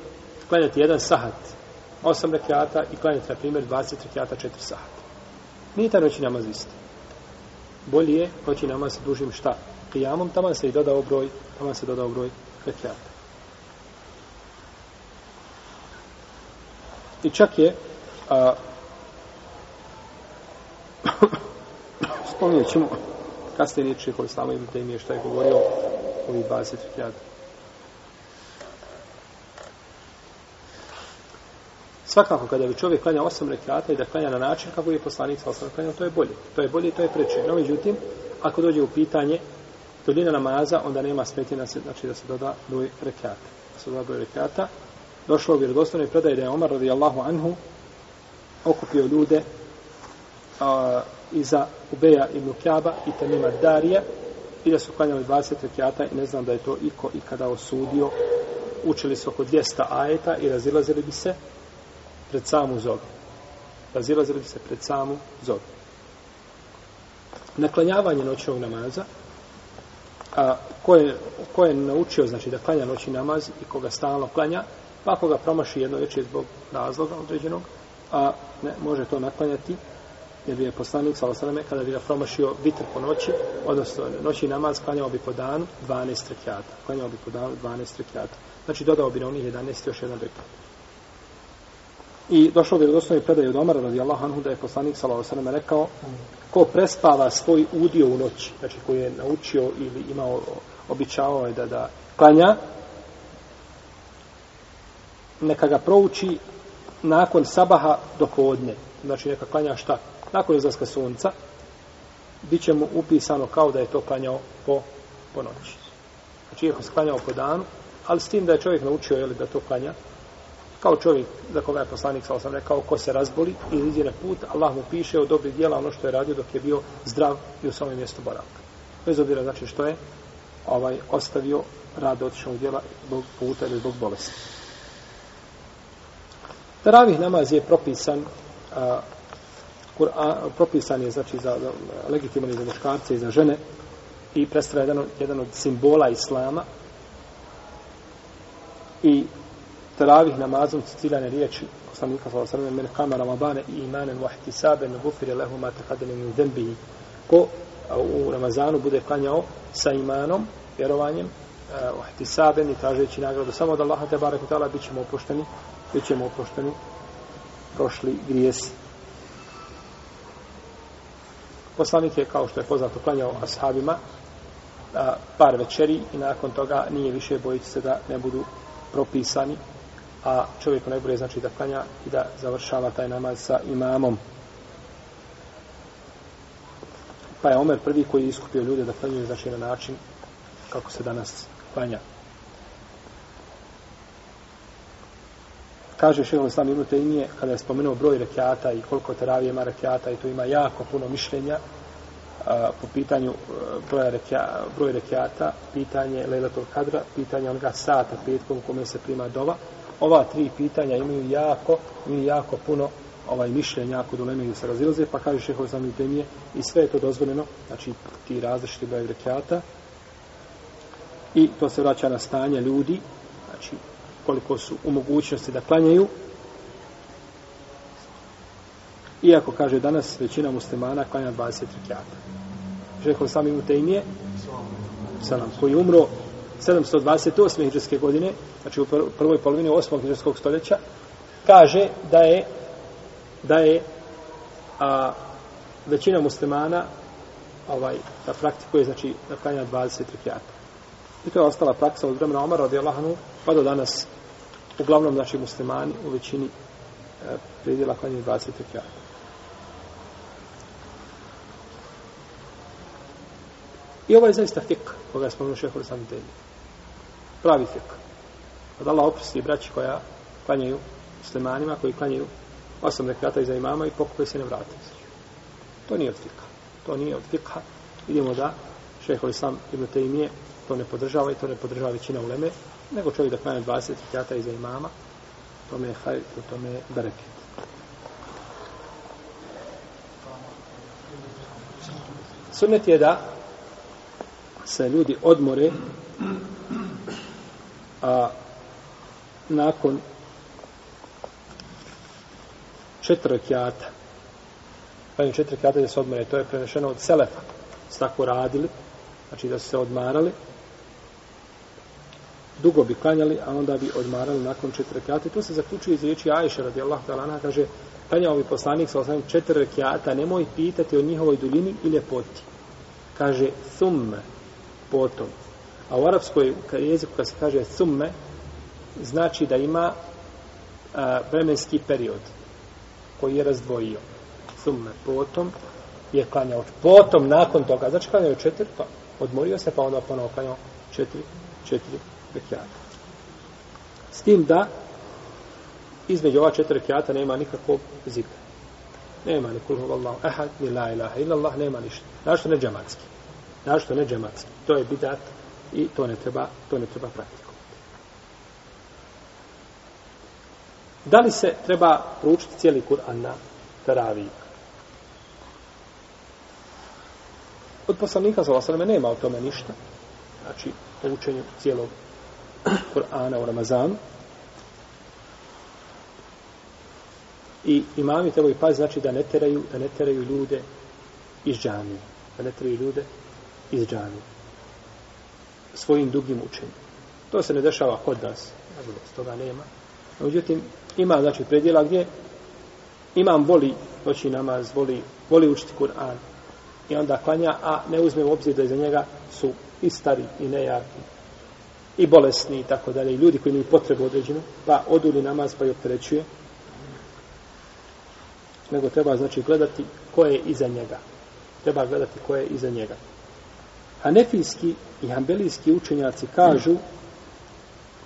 klanjati jedan sahat osam rekiata i klanjati na primjer 20 rekiata četiri sahata. Nije ta noći namaz isti. Bolje je noći namaz sa dužim šta? Kijamom, tamo se i dodao broj tamo se dodao broj rekiata. I čak je a, spominjat ćemo kasnije riječi koji slamo im te im je šta je govorio ovih 20 rekiata. Svakako kada bi čovjek klanja osam rekata i da klanja na način kako je poslanik sa osam klanjao, to je bolje. To je bolje i to je preče. No, međutim, ako dođe u pitanje duljina namaza, onda nema smetnje se, znači da se doda broj rekata. Da se doda broj rekata. Došlo u vjerodostojnoj predaje da je Omar radijallahu anhu okupio ljude a, iza Ubeja ibn Kjaba i Tamima Darija i da su klanjali 20 rekata i ne znam da je to iko i kada osudio. Učili su oko 200 ajeta i razilazili bi se pred samu zoru. Razilazili se pred samu zoru. Naklanjavanje noćnog namaza, a ko je, ko je naučio znači da klanja noćni namaz i koga stalno klanja, pa ako ga promaši jedno večer zbog razloga određenog, a ne, može to naklanjati, jer bi je poslanik sa osaname, kada bi ga promašio vitr po noći, odnosno noći namaz klanjao bi po danu 12 rekiata. Klanjao bi po danu 12 rekiata. Znači dodao bi na onih 11 još jedan rekiat. I došlo bi do osnovi predaje od Omara radijallahu anhu da je poslanik sallallahu alejhi ve sellem rekao ko prespava svoj udio u noći, znači koji je naučio ili imao običavao je da da klanja neka ga prouči nakon sabaha do podne. Znači neka klanja šta? Nakon izlaska sunca bit će mu upisano kao da je to klanjao po, po noći. Znači je klanjao po danu, ali s tim da je čovjek naučio jeli, da to klanja kao čovjek za koga je poslanik sa osam rekao ko se razboli i iziđe na put Allah mu piše od dobrih dijela ono što je radio dok je bio zdrav i u svome mjestu boravka. Bez obzira znači što je ovaj ostavio rad otišao djela zbog puta ili zbog bolesti. Taravih namaz je propisan a, Kur'an, propisan je znači za, za legitiman za muškarce i za žene i predstavlja jedan, jedan od simbola islama. I teravih namazom citirane riječi poslanika sallallahu alejhi ve sellem men kama ramadana imanan wa ihtisaban ghufira lahu ma taqaddama min dhanbihi. Ko u ramazanu bude klanjao sa imanom vjerovanjem wa ihtisaban i tražeći nagradu samo od Allaha te barek ćemo opušteni oprošteni bićemo oprošteni prošli grijesi poslanik je kao što je poznato klanjao ashabima par večeri i nakon toga nije više bojiti se da ne budu propisani, a čovjeku najbolje znači da klanja i da završava taj namaz sa imamom. Pa je Omer prvi koji je iskupio ljude da klanjaju znači na način kako se danas klanja. Kaže šehol Islam Ibn Tejmije, kada je spomenuo broj rekiata i koliko teravije ima rekiata i to ima jako puno mišljenja a, po pitanju e, broja rekia, broj rekiata, pitanje Lejlatul Kadra, pitanje onoga sata petkom kome se prima dova. Ova tri pitanja imaju jako, imaju jako puno ovaj mišljenja ako dolemaju se razilaze, pa kaže šeho Islam Ibn i sve je to dozvoljeno, znači ti različiti broj rekiata i to se vraća na stanje ljudi, znači koliko su u mogućnosti da klanjaju. Iako, kaže, danas većina muslimana klanja 20 rekiata. Žeho sam im u Tejmije, salam, koji je umro 728. hiđarske godine, znači u prvoj polovini 8. hiđarskog stoljeća, kaže da je da je a, većina muslimana ovaj, da praktikuje, znači, da klanja 20 rekiata. I to je ostala praksa od vremena Omara radijallahu anhu pa do danas uglavnom znači muslimani u većini e, predjela klanjaju 20 rekiata. I ovo je zaista fik, koga je spomenuo šehr sam temi. Pravi fik. Od Allah oprosti braći koja klanjaju muslimanima, koji klanjaju osam rekata iza imama i pokupe se ne vrate. To nije od fika. To nije od fika. Vidimo da šehr sam ibn Tejmije to ne podržava i to ne podržava većina uleme, nego čovjek da klanja 20 rekata iza imama, tome je hajr, to tome je bereket. Sunnet je da se ljudi odmore a nakon četiri rekiata klanju četiri rekiata da se odmore to je prenešeno od Selefa su tako radili znači da su se odmarali dugo bi klanjali, a onda bi odmarali nakon četiri rekiata. I to se zaključuje iz riječi Ajše, radijallahu ta'ala, kaže, klanjao bi poslanik sa osnovim četiri rekiata, nemoj pitati o njihovoj duljini i ljepoti. Kaže, thumme, potom. A u arapskoj jeziku, kad se kaže thumme, znači da ima a, vremenski period koji je razdvojio. Thumme, potom, je klanjao. Potom, nakon toga, znači klanjao četiri, pa odmorio se, pa onda ponovo klanjao četiri, četiri rekiata. S tim da između ova četiri rekiata nema nikakvog zikra. Nema ni kulhu vallahu ahad, ni la ilaha illallah, nema ništa. Našto ne džematski. Našto ne džematski. To je bidat i to ne treba, to ne treba praktikovati. Da li se treba proučiti cijeli Kur'an na Taraviju? Od poslanika za vas nema o tome ništa. Znači, o učenju cijelog Kur'ana u Ramazanu. I imami trebaju paziti, znači da ne teraju, da ne teraju ljude iz džanije. Da ne teraju ljude iz džanije. Svojim dugim učenjem. To se ne dešava kod nas. Nažalost, toga nema. Međutim, ima, znači, predjela gdje imam voli noći namaz, voli, voli učiti Kur'an. I onda klanja, a ne uzme u obzir da iza njega su i stari i nejaki i bolesni i tako dalje, i ljudi koji imaju potrebu određenu, pa oduli namaz pa i opterećuje, nego treba znači gledati ko je iza njega. Treba gledati ko je iza njega. Hanefijski i hambelijski učenjaci kažu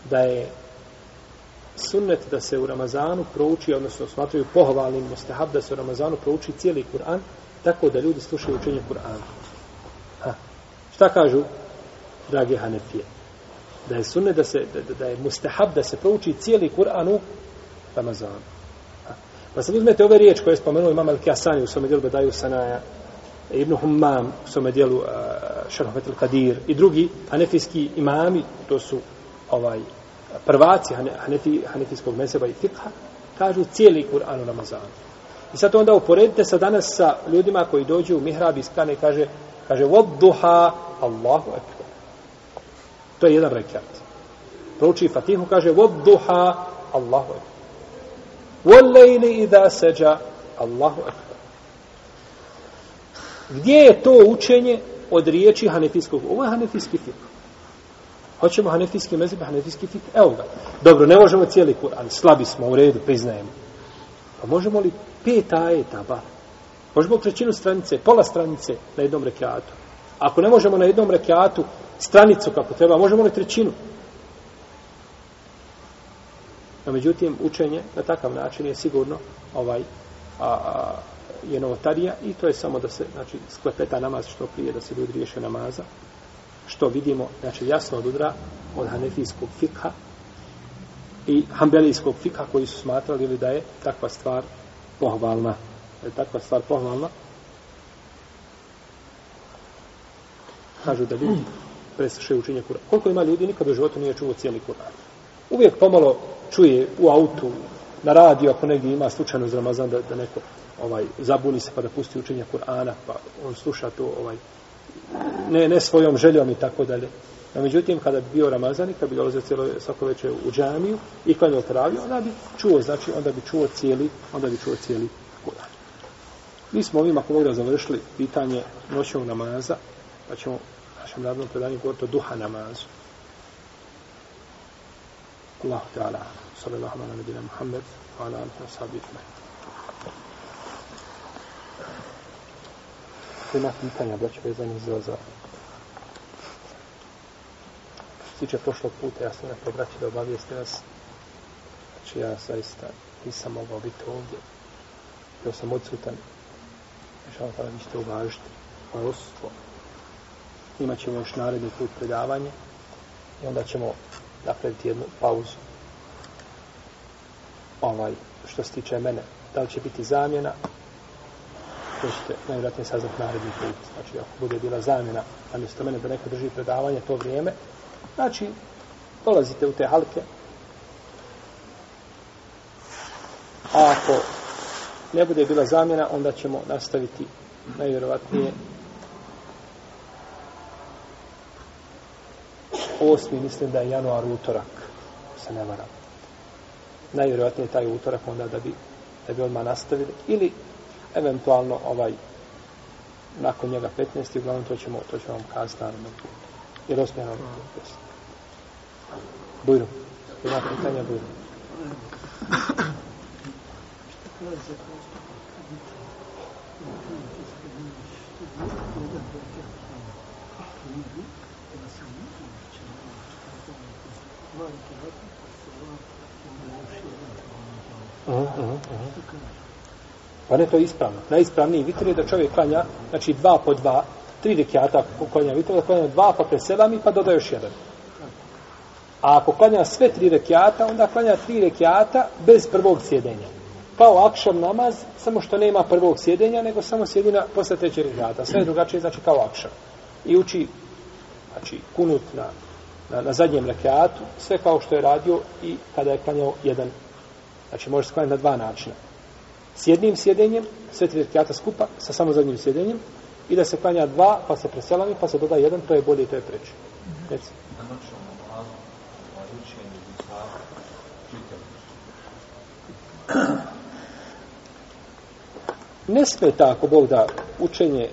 da je sunnet da se u Ramazanu prouči, odnosno smatraju pohvalnim mustahab da se u Ramazanu prouči cijeli Kur'an, tako da ljudi slušaju učenje Kur'ana. Ha. Šta kažu, drage Hanefije? da je sunnet da se da, da je mustahab da se prouči cijeli Kur'an u Ramazanu. Pa sad uzmete ove riječi koje je spomenuo Imam Al-Kiasani u svome djelu Bedaju Sanaja, Ibn Humam u svome dijelu eh, Šarhofet al-Qadir i drugi hanefijski imami, to su ovaj prvaci hanefi, hanefijskog meseba i fikha, kažu cijeli Kur'an u Ramazanu. I sad to onda uporedite sa danas sa ljudima koji dođu u mihrab i skane kaže, kaže, vodduha Allahu ekber. To je jedan rekat. Prouči Fatihu, kaže Vodduha, Allahu ekber. Wallejli idha seđa, Allahu ekber. Gdje je to učenje od riječi hanefijskog. Ovo je hanefijski fik. Hoćemo hanefijski mezib, hanefijski fik. Evo ga. Dobro, ne možemo cijeli Kur'an. Slabi smo, u redu, priznajemo. Pa možemo li pet ajeta, ba? Možemo trećinu stranice, pola stranice na jednom rekiatu. Ako ne možemo na jednom rekiatu stranicu kako treba, možemo li trećinu? No, međutim, učenje na takav način je sigurno ovaj a, a, je novotarija i to je samo da se znači, sklepeta namaz što prije, da se ljudi riješe namaza. Što vidimo, znači jasno od udra od hanefijskog fikha i hambelijskog fikha koji su smatrali ili da je takva stvar pohvalna. Da je takva stvar pohvalna. Kažu da ljudi preslušaju učenje Kur'ana. Koliko ima ljudi, nikad u životu nije čuo cijeli Kur'an. Uvijek pomalo čuje u autu, na radio, ako negdje ima slučajno za Ramazan, da, da neko ovaj zabuni se pa da pusti učenje Kur'ana, pa on sluša to ovaj, ne, ne svojom željom i tako dalje. No, međutim, kada bi bio Ramazan i kada bi dolazio cijelo svako večer u džamiju i kad je otravio onda bi čuo, znači, onda bi čuo cijeli, onda bi čuo cijeli Kur'an. Mi smo ovim, ako mogu završili pitanje noćnog namaza, pa ćemo našem radnom predanju govoriti o duha namazu. الله تعالى صلى الله على نبينا محمد وعلى wa وصحبه اجمعين. Ima pitanja, da će vezani za za što tiče prošlog puta, ja sam nekako vraći da obavijeste vas znači ja zaista nisam mogao biti ovdje. Jer sam odsutan. Znači vam vi ćete uvažiti moje osustvo još naredni put predavanje i onda ćemo Dakle, napraviti jednu pauzu. Ovaj, što se tiče mene, da li će biti zamjena, to ćete najvjerojatnije saznat naredni put. Znači, ako bude bila zamjena, a mjesto mene da neko drži predavanje to vrijeme, znači, dolazite u te halke, a ako ne bude bila zamjena, onda ćemo nastaviti najvjerovatnije osmi, mislim da je januar utorak, se ne varam. Najvjerojatnije taj utorak onda da bi, da bi odmah nastavili. Ili eventualno ovaj nakon njega 15. uglavnom to ćemo, to ćemo vam kazati naravno. Jer osmijeno ono Bujro. Ima pitanja Bujro. Pa ne, to je ispravno. Najispravniji vitr je da čovjek klanja, znači dva po dva, tri rekiata ako klanja vitr, da klanja dva pa preselami pa doda još jedan. A ako klanja sve tri rekiata, onda klanja tri rekiata bez prvog sjedenja. Kao akšam namaz, samo što nema prvog sjedenja, nego samo sjedina posle trećeg rekiata. Sve je drugačije, znači kao akšam. I uči, znači, kunut na, na, na zadnjem rekiatu, sve kao što je radio i kada je klanjao jedan. Znači, može se klanjati na dva načina s jednim sjedenjem, sve tri rekiata skupa, sa samo zadnjim sjedenjem, i da se klanja dva, pa se preselami, pa se doda jedan, to je bolje i to je preče. Reci. Ne smeta ako Bog da učenje e,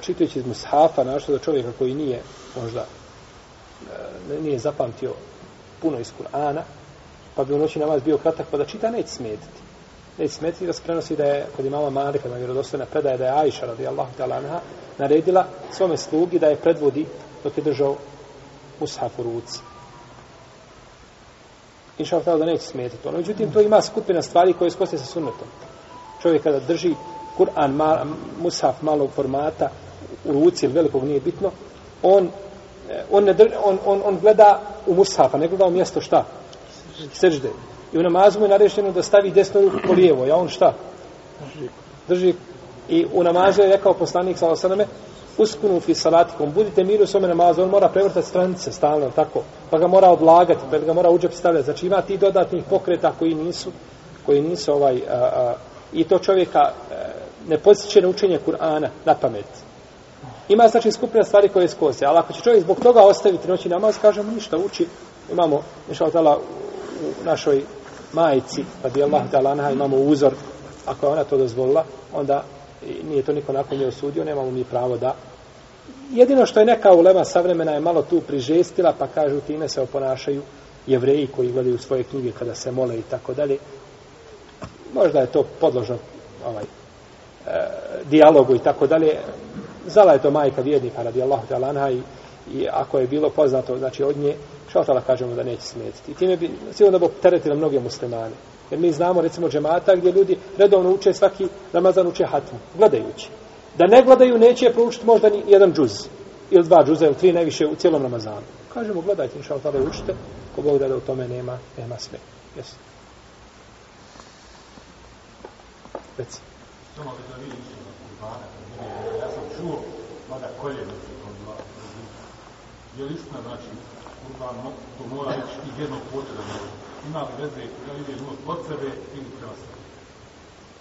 čitajući iz mushafa našto da čovjeka koji nije možda E, nije zapamtio puno iz Kur'ana pa bi u noći namaz bio kratak pa da čita neće smetiti ne smeti da se prenosi da je kod imama Malika na vjerodostojna predaje da je Ajša radijallahu ta'ala anha naredila svome slugi da je predvodi dok je držao mushaf u ruci. Inša Allah da neće smeti ono. Međutim, to ima skupina stvari koje skoste sa sunnetom. Čovjek kada drži Kur'an, ma, mushaf malog formata u ruci ili velikog nije bitno, on, on, ne on, on, on gleda u mushafa, ne gleda u mjesto šta? Sežde. I u namazu mu je narešeno da stavi desnu ruku po lijevo. Ja on šta? Drži. I u namazu je rekao poslanik sa osaname, uskunu fi salatikom, budite miri u svome namazu, on mora prevrtati stranice stalno, tako, pa ga mora odlagati, pa ga mora uđep stavljati. Znači ima ti dodatnih pokreta koji nisu, koji nisu ovaj, a, a, i to čovjeka a, ne posjeće na učenje Kur'ana na pamet. Ima znači skupina stvari koje skose, ali ako će čovjek zbog toga ostaviti noći namaz, kažemo ništa, uči, imamo, inša Allah, u našoj majici, pa radi Allah ta'ala anha, imamo uzor, ako je ona to dozvolila, onda nije to niko nakon nje osudio, nemamo mi pravo da Jedino što je neka ulema savremena je malo tu prižestila, pa kažu time se oponašaju jevreji koji gledaju svoje knjige kada se mole i tako dalje. Možda je to podložno ovaj, e, dijalogu i tako dalje. Zala je to majka vjernika radi Allahu ta'ala lanha i, i ako je bilo poznato, znači od nje, šautala kažemo da neće smetiti. I time bi sigurno da bi teretila mnoge muslimane. Jer mi znamo recimo džemata gdje ljudi redovno uče svaki Ramazan uče hatmu, gledajući. Da ne gledaju, neće proučiti možda ni jedan džuz. Ili dva džuza, ili tri najviše u cijelom Ramazanu. Kažemo, gledajte, inša Allah, učite, ko Bog da, da u tome nema, nema sve. Jesu. Reci. Samo da vidim što na ja sam čuo, mada koljeno se to dva, je li istina, znači, kurban, to mora ići iz jednog potrebno. Ima li veze, da li ide od sebe ili prema sebe?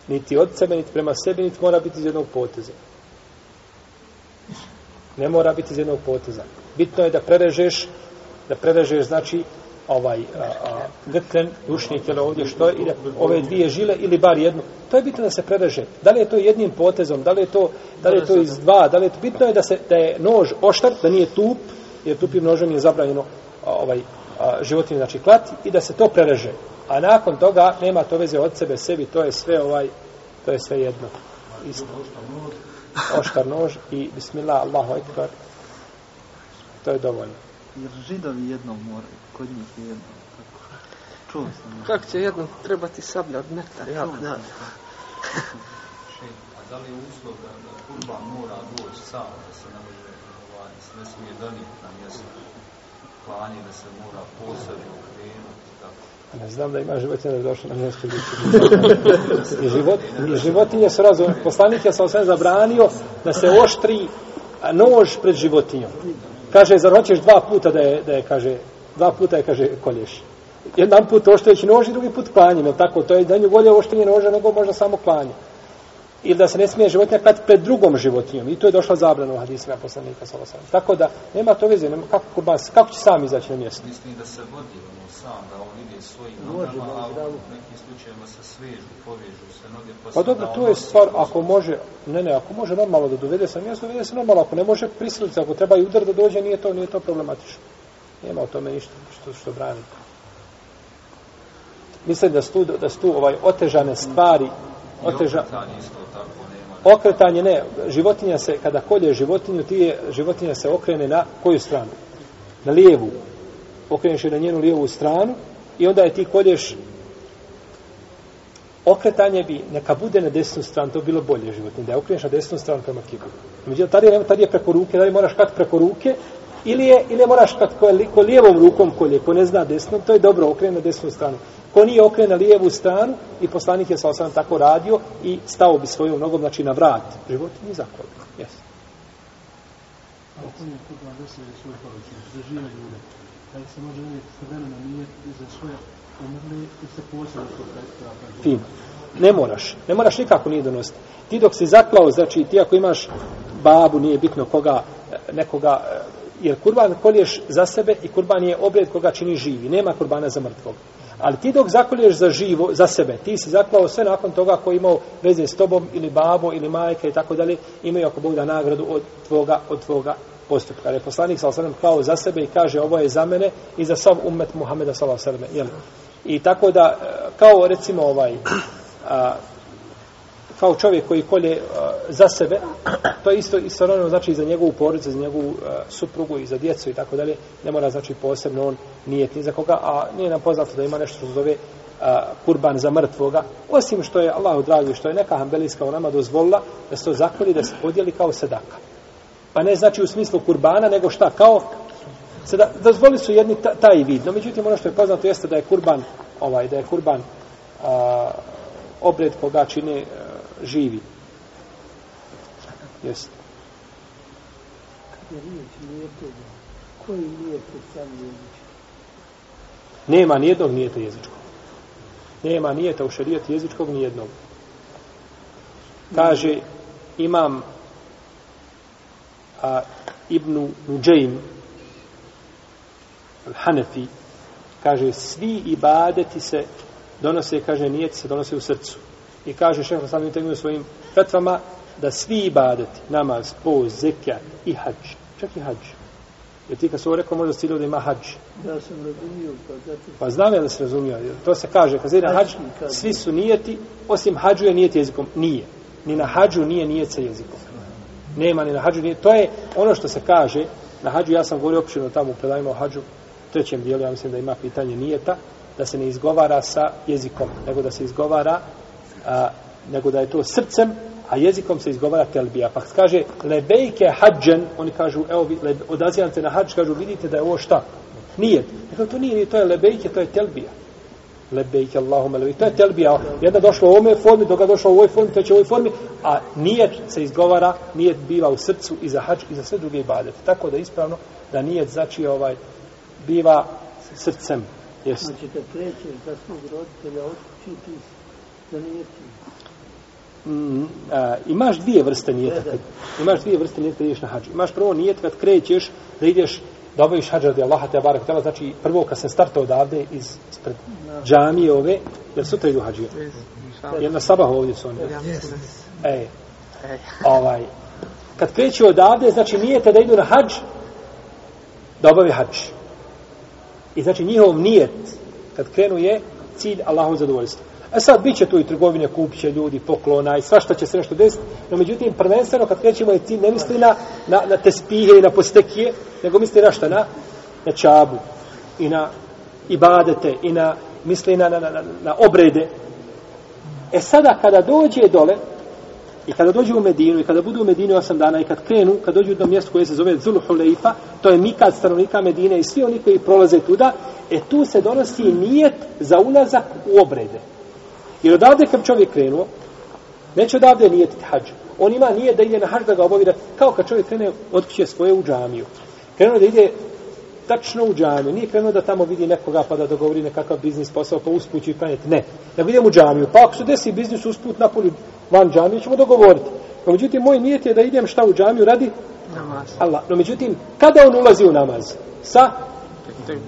Niti od sebe, niti prema sebi, niti mora biti iz jednog poteza. Ne mora biti iz jednog poteza. Bitno je da prerežeš, da prerežeš, znači, ovaj a, a, dušni tijelo ovdje što je, ide ove dvije žile ili bar jednu. To je bitno da se prereže. Da li je to jednim potezom, da li je to, da li je to iz dva, da li je to, bitno je da, se, da je nož oštar, da nije tup, jer tupim nožem je zabranjeno ovaj, a, životinje, znači klati, i da se to prereže. A nakon toga nema to veze od sebe, sebi, to je sve ovaj, to je sve jedno. Isto. Oštar nož i bismillah, Allahu ekbar. To je dovoljno. Jer židovi jednom moraju, kod njih je jednom. Čuo sam. Kako će jednom trebati sablja od metar? Ja, da. A da li je uslov da, da kurban mora doći sam, da se ne može, ovaj, se ne smije donijeti na mjesto klanje, da se mora posebno krenuti, tako? Ne znam da ima životinja da došla na mjesto gdje će biti. I, život, I životinje su razum. Poslanik je sam sve zabranio da se oštri nož pred životinjom. Kaže, zar hoćeš dva puta da je, da je kaže, dva puta je, kaže, kolješ. Jedan put oštrijeći nož i drugi put klanjem, jel tako? To je da nju bolje oštrenje noža nego možda samo klanje. Ili da se ne smije životinja klati pred drugom životinjom. I to je došla zabrana u hadisima poslanika sa osam. Tako da, nema to veze, nema, kako, kurban, kako će sam izaći na mjesto? Mislim da se vodi ono sam, da on ide svojim nogama, a može, da. u nekim slučajevima se svežu, povežu se noge, pa, Pa dobro, to on je stvar, ako može, ne, ne, ako može normalno da dovede sa mjesto, dovede se normalno, ako ne može prisiliti, ako treba i udar da dođe, nije to, nije to problematično. Nema o tome ništa što, što brani. Mislim da su tu, da su tu ovaj, otežane stvari, oteža, okretanje ne, životinja se, kada kolje životinju, ti je, životinja se okrene na koju stranu? Na lijevu. Okreneš je na njenu lijevu stranu i onda je ti kolješ okretanje bi, neka bude na desnu stranu, to bi bilo bolje životinje, da je okreneš na desnu stranu prema kiblu. Međutim, tada je, tada je preko ruke, da li moraš kat preko ruke, ili je, ili je moraš kat ko, ko lijevom rukom kolje, ko ne zna desnom, to je dobro, okrene na desnu stranu. Ko nije okren na lijevu stranu, i poslanik je sa tako radio, i stao bi svojom nogom, znači na vrat životinje i zakolio. Yes. Ako je kurban desi svoj porodični, za to predstavlja? Fino. Ne moraš. Ne moraš nikako nije donositi. Ti dok si zaklao, znači ti ako imaš babu, nije bitno koga, e, nekoga, e, jer kurban kolješ za sebe i kurban je obred koga čini živi. Nema kurbana za mrtvog. Ali ti dok zakolješ za živo, za sebe, ti si zaklao sve nakon toga ko je imao veze s tobom ili babo ili majka i tako dalje, imaju ako Bog da nagradu od tvoga, od tvoga postupka. Jer je poslanik sa osadom klao za sebe i kaže ovo je za mene i za sav umet Muhameda sa osadom. Jel? I tako da, e, kao recimo ovaj, a, kao čovjek koji kolje za sebe, to je isto isto ono znači i za njegovu porodicu, za njegovu suprugu i za djecu i tako dalje, ne mora znači posebno on nije ni za koga, a nije nam poznato da ima nešto što se zove kurban za mrtvoga, osim što je Allahu dragi, što je neka hambelijska nama dozvolila da se to zakoli, da se podijeli kao sedaka. Pa ne znači u smislu kurbana, nego šta, kao Sada, dozvoli su jedni taj vid, no međutim ono što je poznato jeste da je kurban, ovaj, da je kurban a, obred koga čine a, živi. Jeste. Je riječ nijetoga, Koji lijet je sam jezički? Nema nijednog nijeta jezičkog. Nema nijeta u šarijetu jezičkog nijednog. Kaže imam a, Ibnu Nuđejm Hanefi kaže svi ibadeti se donose, kaže nijeti se donose u srcu. I kaže šeho sam imaju svojim fetvama da svi ibadeti, namaz, post, zekija i hađ, čak i hađ. Jer ti kad su ovo rekao, možda si da ima hađ. Ja sam razumio, pa zato Pa znam ja da se razumio. To se kaže, kad se na hađ, svi su nijeti, osim hađu je nijet jezikom. Nije. Ni na hađu nije nijet sa jezikom. Nema ni na hađu nije. To je ono što se kaže, na hađu, ja sam govorio općino tamo u predajima o hađu, u trećem dijelu, ja mislim da ima pitanje nijeta, da se ne izgovara sa jezikom, nego da se izgovara, a, nego da je to srcem, a jezikom se izgovara telbija. Pa kaže lebejke hađen, oni kažu, evo, le, odazivam se na hađ, kažu, vidite da je ovo šta? Nije. Dakle, to nije, to je lebejke, to je telbija. Lebejke Allahume lebejke. To je telbija. Jedna došla u ovoj formi, druga došla u ovoj formi, treća u ovoj formi, a nijet se izgovara, nijet biva u srcu i za hađ i za sve druge ibadete. Tako da ispravno da nijet znači ovaj, biva srcem. Jeste. Znači, kad krećeš za svog roditelja, otkući ti Mm, a, imaš dvije vrste nijeta. Kad, imaš dvije vrste nijeta kad ideš na hađ. Imaš prvo nijet kad krećeš da ideš da obaviš hađ radi Allaha te barak tela, znači prvo kad se starta odavde iz ispred džamije ove, jer sutra idu hađije. Jer na sabah ovdje su oni. E, ovaj, kad kreću odavde, znači nijete da idu na hađ, da obavi hađ. I znači njihov nijet, kad krenu je cilj Allahov zadovoljstva. E sad, bit će tu i trgovine, kupit će ljudi, poklona i svašta će se nešto desiti, no međutim, prvenstveno kad krećemo je cilj, ne misli na, na, na tespihe i na postekije, nego misli na šta, na, na čabu i na ibadete i na, misli na, na, na, na, obrede. E sada, kada dođe dole, I kada dođu u Medinu i kada budu u Medini 8 dana i kad krenu, kad dođu do mjesta koje se zove Zulhuleifa, to je mikad stanovnika Medine i svi oni koji prolaze tuda, e tu se donosi nijet za ulazak u obrede. Jer odavde kad čovjek krenuo, neće odavde nijetiti hađ. On ima nijet da ide na hađ da ga obavi, da, kao kad čovjek krene od kuće svoje u džamiju. Krenuo da ide tačno u džamiju. Nije krenuo da tamo vidi nekoga pa da dogovori nekakav biznis posao pa usput i klanjati. Ne. Nego idem u džamiju. Pa ako se desi biznis usput na polju van džamije ćemo dogovoriti. No, međutim, moj nijet je da idem šta u džamiju radi Namaz. Allah. No, međutim, kada on ulazi u namaz? Sa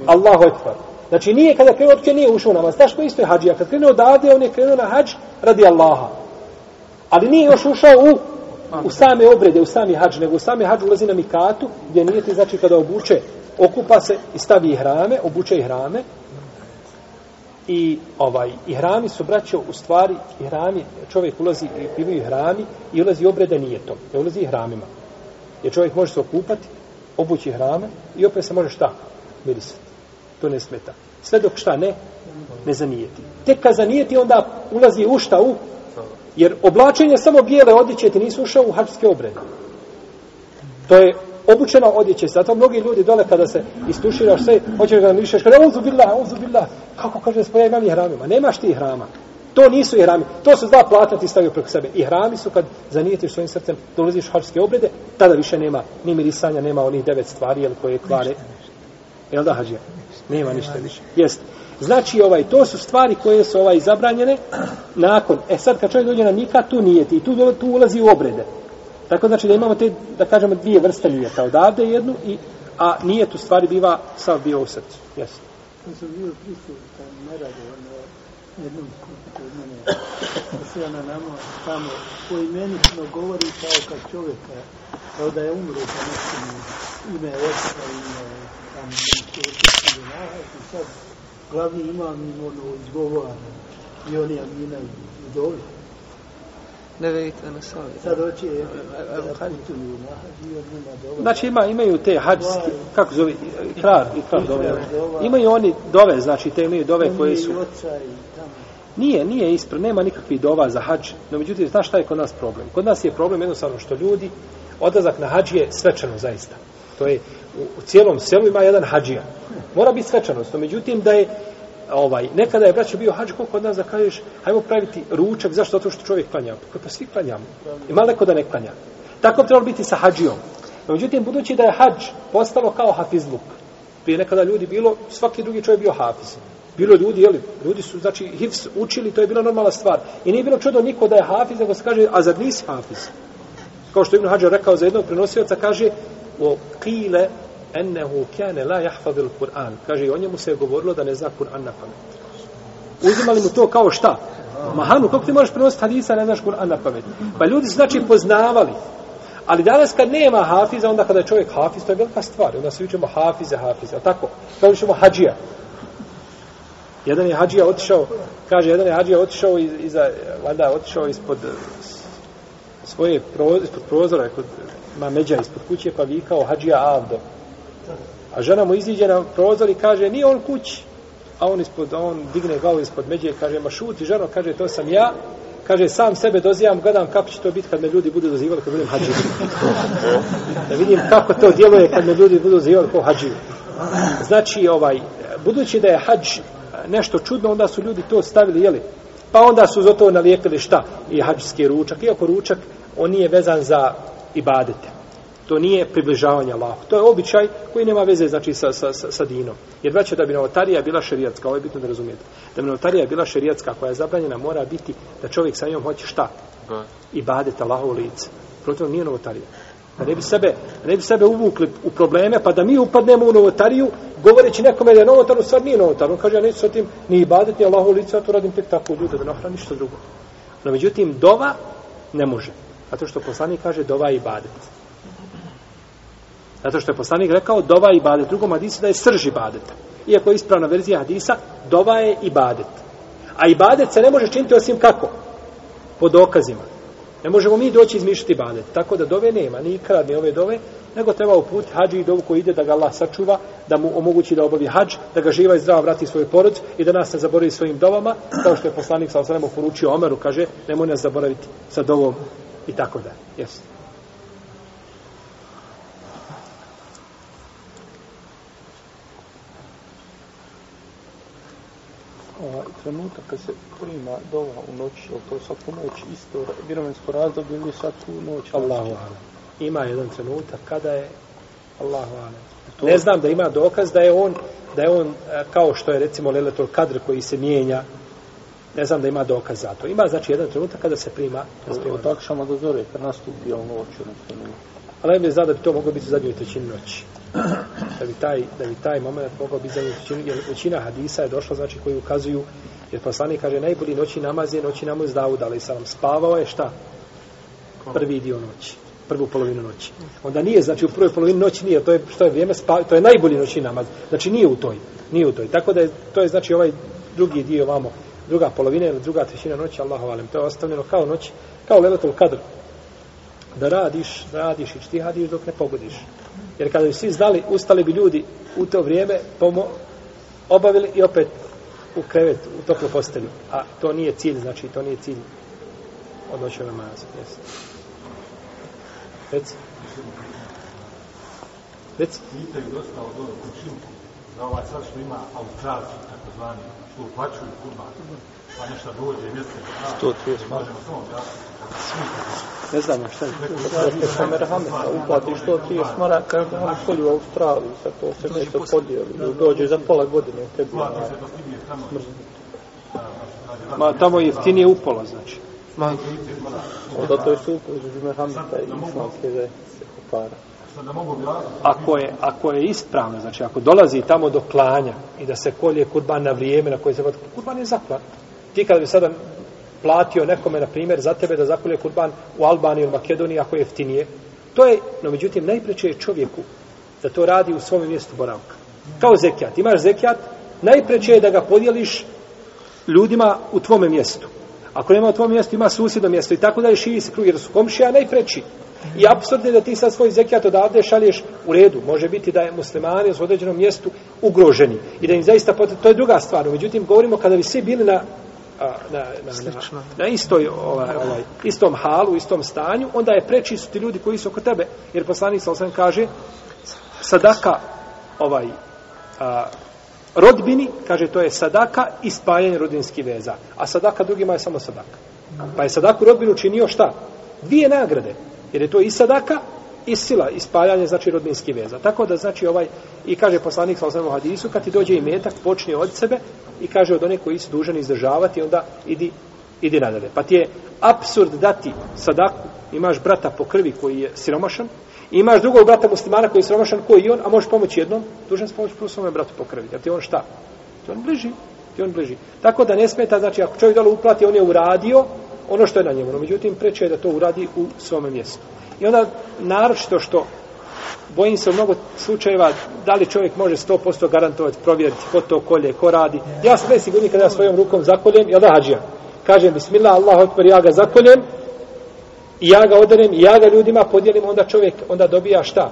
Allahu Ekber. Znači, nije kada krenuo, otke nije ušao u namaz. Znaš ko isto je hađija? Kad krenuo odavde, on je krenuo na hađ radi Allaha. Ali nije još ušao u u same obrede, u sami hađ, nego u sami hađ ulazi na mikatu, gdje nije ti, znači, kada obuče, okupa se i stavi ihrame, obuče ihrame, i ovaj ihrami su braćo u stvari ihrami čovjek ulazi i bivaju ihrami i ulazi obrede nije to ne ulazi ihramima jer čovjek može se okupati obući ihrame i opet se može šta mirisati to ne smeta sve dok šta ne ne zanijeti tek kad zanijeti onda ulazi u šta u jer oblačenje samo bijele odjeće ti nisu ušao u hačske obrede to je obučeno odjeće. Zato mnogi ljudi dole kada se istuširaš sve, hoćeš da mišeš, kada uzu billah, uzu billah. Kako kaže da ja imam i hramima? Nemaš ti hrama. To nisu i hrami. To su dva plata ti stavio preko sebe. I hrami su kad zanijetiš svojim srcem, dolaziš u obrede, tada više nema ni mirisanja, nema onih devet stvari jel, koje kvare. Jel da hađija? Nema ništa više. Jest. Znači, ovaj, to su stvari koje su ovaj zabranjene nakon. E sad, kad čovjek dođe na nika, tu nijeti. I tu, dole- tu ulazi u obrede. Tako znači da imamo te, da kažemo, dvije vrste nijeta. Odavde jednu, i, a nijet u stvari biva sav bio u srcu. Jesi. Ja sam bio prisutan, ne rade, ono, jednom sve na nama, tamo, poimenično govori kao kad čovjeka, kao da je umro pa nešto mu ime oca, ime, tamo, nešto oca, i sad glavni imam im ono izgovara, i oni Amina i doli. Ne vidite na savjet. Sad hoće da putuju na hađi, on nema dovoljno. Znači ima, imaju te hađske, kako zove, ikrar, ikrar dove. Imaju oni dove, znači te imaju dove koje su... I oca i tamo. Nije, nije ispred, nema nikakvih dova za hađ, no međutim, znaš šta je kod nas problem? Kod nas je problem jednostavno što ljudi, odlazak na hađ je svečano zaista. To je, u, u cijelom selu ima jedan hađija. Mora biti svečanost, no međutim da je, ovaj, nekada je braćo bio hađ, koliko od nas da kažeš, hajmo praviti ručak, zašto? Zato što čovjek klanja. Pa, pa svi klanjamo. Ima neko da ne klanja. Tako bi trebalo biti sa hađijom. No, međutim, budući da je hađ postalo kao hafizluk, prije nekada ljudi bilo, svaki drugi čovjek bio hafiz. Bilo je ljudi, jeli, ljudi su, znači, hifs učili, to je bila normalna stvar. I nije bilo čudo niko da je hafiz, nego se kaže, a zar nisi hafiz? Kao što Ibn Hađar rekao za jednog prenosioca, kaže, o kile ennehu kjane la jahfadil Kur'an. Kaže, i o njemu se je govorilo da ne zna Kur'an na pamet. Uzimali mu to kao šta? Mahanu, kako ti možeš prenositi hadisa, ne znaš Kur'an na pamet. Pa ljudi su znači poznavali. Ali danas kad nema hafiza, onda kada je čovjek hafiz, to je velika stvar. Onda se učimo hafize, hafize. Tako, kao učimo hađija. Jedan je hađija otišao, kaže, jedan je hađija otišao iz, iza, valjda otišao ispod eh, svoje pro, ispod prozora, kod, ima međa ispod kuće, pa vikao hađija Avdo. A žena mu iziđe na prozor i kaže, nije on kući. A on ispod, on digne glavu ispod međe i kaže, ma šuti ženo, kaže, to sam ja. Kaže, sam sebe dozivam, gledam kako će to biti kad me ljudi budu dozivali kad budem hađiju. da vidim kako to djeluje kad me ljudi budu dozivali kao hađiju. Znači, ovaj, budući da je hađ nešto čudno, onda su ljudi to stavili, jeli? Pa onda su za to nalijepili šta? I hađski ručak. Iako ručak, on nije vezan za ibadete. To nije približavanje Allahu. To je običaj koji nema veze znači sa, sa, sa, sa dinom. Jer braće da bi novotarija bila šerijatska, ovo je bitno da razumijete. Da bi novotarija bila šerijatska koja je zabranjena, mora biti da čovjek sa njom hoće šta? I badet Allahovu lice. Protiv nije novotarija. Da ne bi sebe, da ne bi sebe uvukli u probleme, pa da mi upadnemo u novotariju, govoreći nekome da je novotar, u stvar nije novotar. On kaže, ja neću sa tim ni ibadet, ni Allahovu lice, ja to radim tek tako u ljude, da ne ništa drugo. No, međutim, dova ne može. Zato što poslanik kaže, dova je ibadet. Zato što je poslanik rekao dova i ibadet. Drugom hadisu da je srž ibadeta. Iako je ispravna verzija hadisa, dova je ibadet. A ibadet se ne može činiti osim kako? Po dokazima. Ne možemo mi doći izmišljati badet. Tako da dove nema, ni ni ove dove, nego treba uput hađi i dovu koji ide da ga Allah sačuva, da mu omogući da obavi hađ, da ga živa i zdrava vrati svoj porod i da nas ne zaboravi svojim dovama, kao što je poslanik sa poručio Omeru, kaže, nemoj nas zaboraviti sa dovom i tako da. Jesu. ovaj trenutak kad se prima dova u noći, je to svaku noć isto vremensko razdoblje ili svaku noć? Allahu ala. Ima jedan trenutak kada je Allahu ala. Ne znam da ima dokaz da je on da je on e, kao što je recimo Leletul Kadr koji se mijenja ne znam da ima dokaz za to. Ima znači jedan trenutak kada se prima od takšama do zore kad nastupi on noć odnosno Ali mi zna da bi to moglo biti zadnjoj trećini noći. Da bi taj, da bi taj moment mogao biti zanimljiv. jer većina hadisa je došla, znači, koji ukazuju, jer poslanik kaže, najbolji noći namaz je noći namaz Davud, ali sam spavao je šta? Prvi dio noći prvu polovinu noći. Onda nije, znači u prvoj polovini noći nije, to je što je vrijeme spa, to je najbolji noći namaz. Znači nije u toj, nije u toj. Tako da je, to je znači ovaj drugi dio vamo, druga polovina ili druga trećina noći, Allahu alem. To je ostavljeno kao noć, kao leletul kadr da radiš, radiš i štihadiš dok ne pogodiš. Jer kada bi svi znali, ustali bi ljudi u to vrijeme, pomo, obavili i opet u krevet, u toplu postelju. A to nije cilj, znači to nije cilj od noće namaza. Jesi. Reci. Reci. Pitaju dosta od ovog kućinku, da ovaj sad što ima australci, tako zvani, što uplaćuju kurban, pa nešto dođe, mjesto, 130 možemo to da Ne znam šta je. Merhameta uplati što ti je smara, kaže da oni kolju u Australiji, sad to se nešto podijeli, dođe za pola godine u tebi. Ma tamo je jeftinije upola, znači. Ma, zato je super između Merhameta i islamske zajednice para. Ako je, ako je ispravno, znači ako dolazi tamo do klanja i da se kolje kurban na vrijeme na koje se vodi, kurban je zaklat. Ti kada bi sada platio nekome, na primjer, za tebe da zakolje kurban u Albaniji ili Makedoniji ako je jeftinije, to je, no međutim, najpreče je čovjeku da to radi u svom mjestu boravka. Kao zekijat. Imaš zekijat, najpreče je da ga podijeliš ljudima u tvome mjestu. Ako nema u tvom mjestu, ima susjedno mjesto i tako da je širi se krug, jer su komšija najpreći. I apsurdno je da ti sad svoj zekijat odavde šalješ u redu. Može biti da je muslimani u određenom mjestu ugroženi. I da im zaista potrebno, to je druga stvar. Međutim, govorimo kada bi svi bili na, na, na, na, na istoj, ovaj, ovaj, istom halu, istom stanju, onda je preči su ti ljudi koji su oko tebe. Jer poslanik sa osam kaže, sadaka ovaj, a, rodbini, kaže, to je sadaka i spajanje rodinskih veza. A sadaka drugima je samo sadaka. Pa je sadaku rodbinu činio šta? Dvije nagrade. Jer je to i sadaka i sila, i spaljanje, znači rodbinski veza. Tako da, znači, ovaj, i kaže poslanik sa osnovu hadisu, kad ti dođe i metak, počne od sebe i kaže od one koji su dužani izdržavati, onda idi, idi nadalje. Pa ti je absurd dati sadaku, imaš brata po krvi koji je siromašan, i imaš drugog brata muslimana koji je siromašan, koji i on, a možeš pomoći jednom, dužan si pomoći prvo svome bratu po krvi. Jer ti on šta? Ti on bliži. ti on bliži. Tako da ne smeta, znači ako čovjek dole uplati, on je uradio ono što je na njemu. No, međutim, preče je da to uradi u svome mjestu. I onda, naročito što bojim se u mnogo slučajeva da li čovjek može 100% garantovati, provjeriti ko to kolje, ko radi. Ja sve sigurni kada ja svojom rukom zakoljem, jel da hađija? Kažem, bismillah, Allah, otpor, ja ga zakoljem, i ja ga odanem, i ja ga ljudima podijelim, onda čovjek onda dobija šta?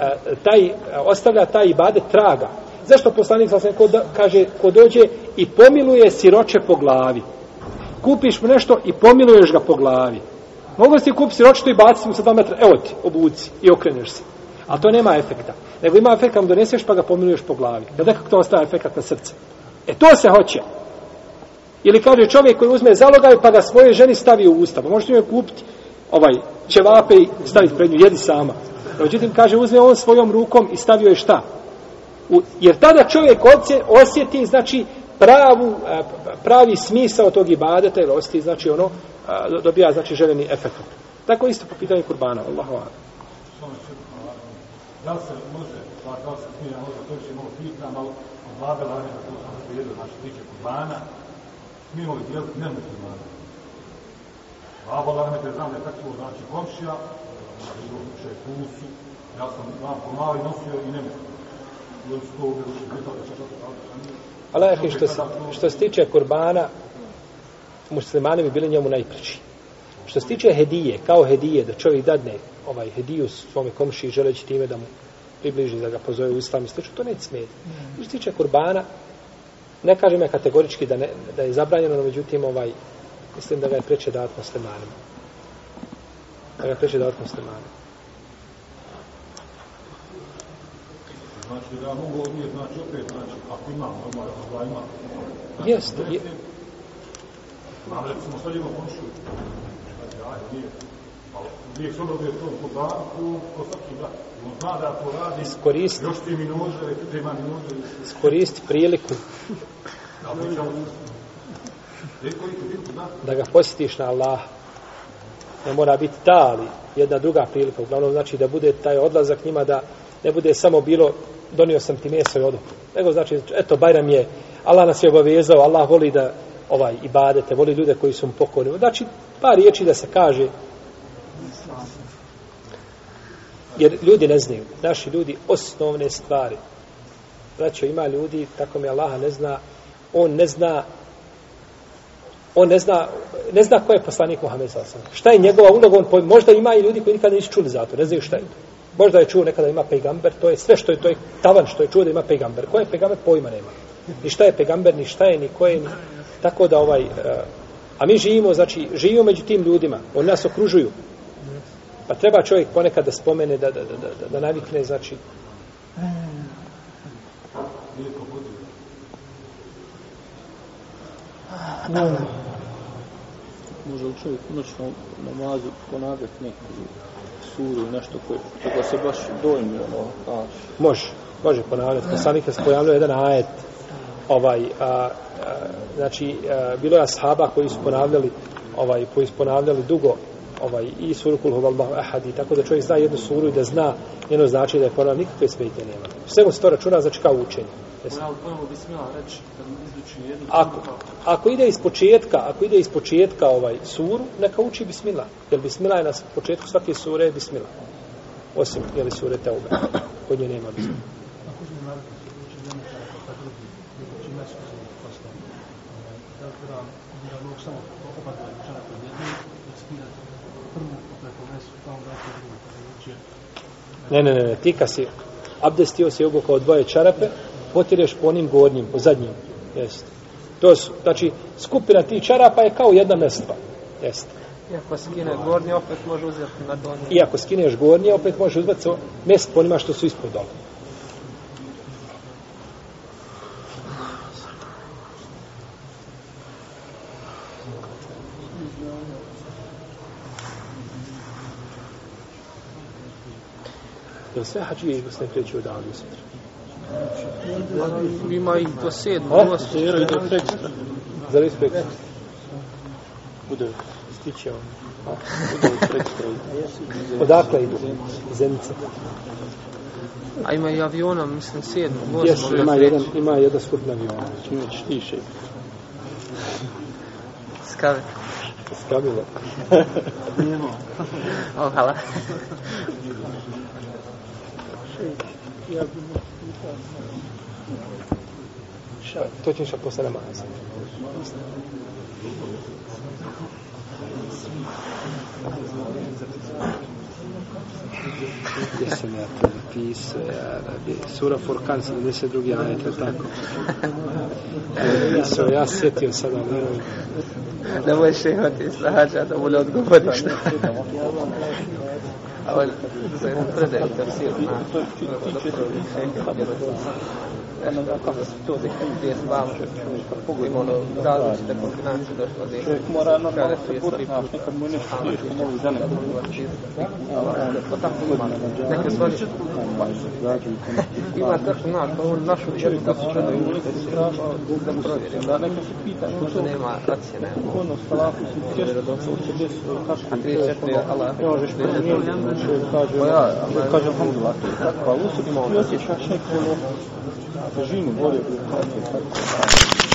E, taj, ostavlja taj ibadet traga. Zašto poslanik sa ko da, kaže, ko dođe i pomiluje siroče po glavi? Kupiš mu nešto i pomiluješ ga po glavi. Mogu si kupiti siročito i baciti mu sa dva metra, evo ti, obuci i okreneš se. A to nema efekta. Nego ima efekt kad doneseš pa ga pominuješ po glavi. Da nekako to ostaje efekt na srce. E to se hoće. Ili kaže čovjek koji uzme zalogaj pa ga svoje ženi stavi u usta. Pa možete joj kupiti ovaj ćevape i staviti pred nju, jedi sama. Međutim, kaže, uzme on svojom rukom i stavio je šta? U, jer tada čovjek osjeti, znači, pravu, eh, pravi smisao tog ibadeta, jer osjeti, znači, ono, dobija, znači, željeni efekt. Tako isto po pitanju kurbana. Allahu akbar. Da se može, da se smije, možda to više malo pitam, ali vlade vanje da to sam svijedo, znači tiče kurbana, smijemo li dijeliti nemuslimana? Baba da te znam da je tako, znači komšija, znači še kusu, ja sam vam pomali nosio i ne mislim. I on su to uvijek gledali, što što to Ali što, se, što se tiče kurbana, muslimani bi bili njemu najpriči. Što se tiče hedije, kao hedije, da čovjek dadne ovaj hediju svome komši želeći time da mu približi, da ga pozove u islam i sl. to neće smeti. Mm. Što se tiče kurbana, ne kažem ja kategorički da, ne, da je zabranjeno, no međutim, ovaj, mislim da ga je preče davati muslimanima. Da ga je preče davati muslimanima. Znači, da mogu odnijeti, znači, opet, znači, ako imam, normalno, da ima. Znači, Jeste. Je... Mam, recimo, sad imamo komšu. Znači, ajde, nije. Ali, nije se ono da je to po banku, ko svaki brat. On zna da to radi. Iskoristi. Još ti mi nože, ti ima mi nože. Iskoristi priliku. Da, pričamo da ga posjetiš na Allah ne mora biti ta ali jedna druga prilika uglavnom znači da bude taj odlazak njima da ne bude samo bilo donio sam ti meso i odu nego znači eto Bajram je Allah nas je obavezao Allah voli da ovaj ibadete voli ljude koji su mu pokorni znači par riječi da se kaže jer ljudi ne znaju naši ljudi osnovne stvari znači ima ljudi tako mi Allah ne zna on ne zna on ne zna, ne zna ko je poslanik Muhammed sallallahu Šta je njegova uloga? On pojma. možda ima i ljudi koji nikada nisu čuli za to, ne znaju šta je to. Možda je čuo nekada ima pejgamber, to je sve što je to je tavan što je čuo da ima pejgamber. Ko je pejgamber pojma nema. Ni šta je pejgamber, ni šta je, ni ko je, ni tako da ovaj a mi živimo, znači živimo među tim ljudima. Oni nas okružuju. Pa treba čovjek ponekad da spomene da da da da, da navikne, znači No. Može li čovjek u noćnom namazu ponavljati neku suru i nešto koje, koje se baš dojmi ono, kaže? Može, može ponavljati. Poslanik se pojavljao jedan ajet ovaj, a, a, znači, a, bilo je ashaba koji su ponavljali ovaj, koji su ponavljali dugo ovaj, i suru kul huvallahu ahad i tako da čovjek zna jednu suru i da zna njeno znači da je ponavljao nikakve smetnje nema. Sve mu se to računa znači kao učenje. Ako, ako ide iz početka, ako ide iz početka ovaj suru, neka uči bismillah. Jer bismillah je na početku svake sure bismillah. Osim, jeli sure teube. Kod nje nema bismillah. Ne, ne, ne, ti kad si abdestio si obukao dvoje čarape, potireš po onim gornjim, po zadnjim. Jeste. To su, znači, skupina tih čarapa je kao jedna mestva. Jeste. Iako skine gornje, opet može uzeti na donje. Iako skineš gornje, opet može uzeti mest po onima što su ispod dole. Sve hađije iz Bosne kreću od sutra? Ima ih do sedmo, O, osmo. Zero ide prekstra. Za respekt. Bude stiće on. Odakle idu? Zenica. A ima i aviona, mislim, sedmo, Jesu, ima jedan, ima jedan skup na avionu. Čime ćeš ti šejh? Skave. Skabilo. O, hvala. Ja bi mu pitao, To ćeš posle namaza. Gdje sam ja to napisao, ja rabi. Sura Furkan, 72. ajet, je tako? Napisao, ja sjetio sada, ne Da moj šeha ti sahađa da mu ne odgovoriš. A on za jedan predaj u tafsiru na kako se to gdje spavam, ima ono različite kombinacije došlo da Čovjek mora normalno se burati, znaš, nekad mu nešto teško mogu za nekog. To tako ima. Neke stvari ima tako, znaš, pa on našu vjeru da se čudo i da provjerim. Da neka se pita što nema racije, nema. ono salafu si teško da se uče A 34 Allah. Ne kaže, Pa ja, čovjek kaže, alhamdulillah, to je tako, ali u sebi ti osjećaš neku ono, težinu, volio bi, kako je tako.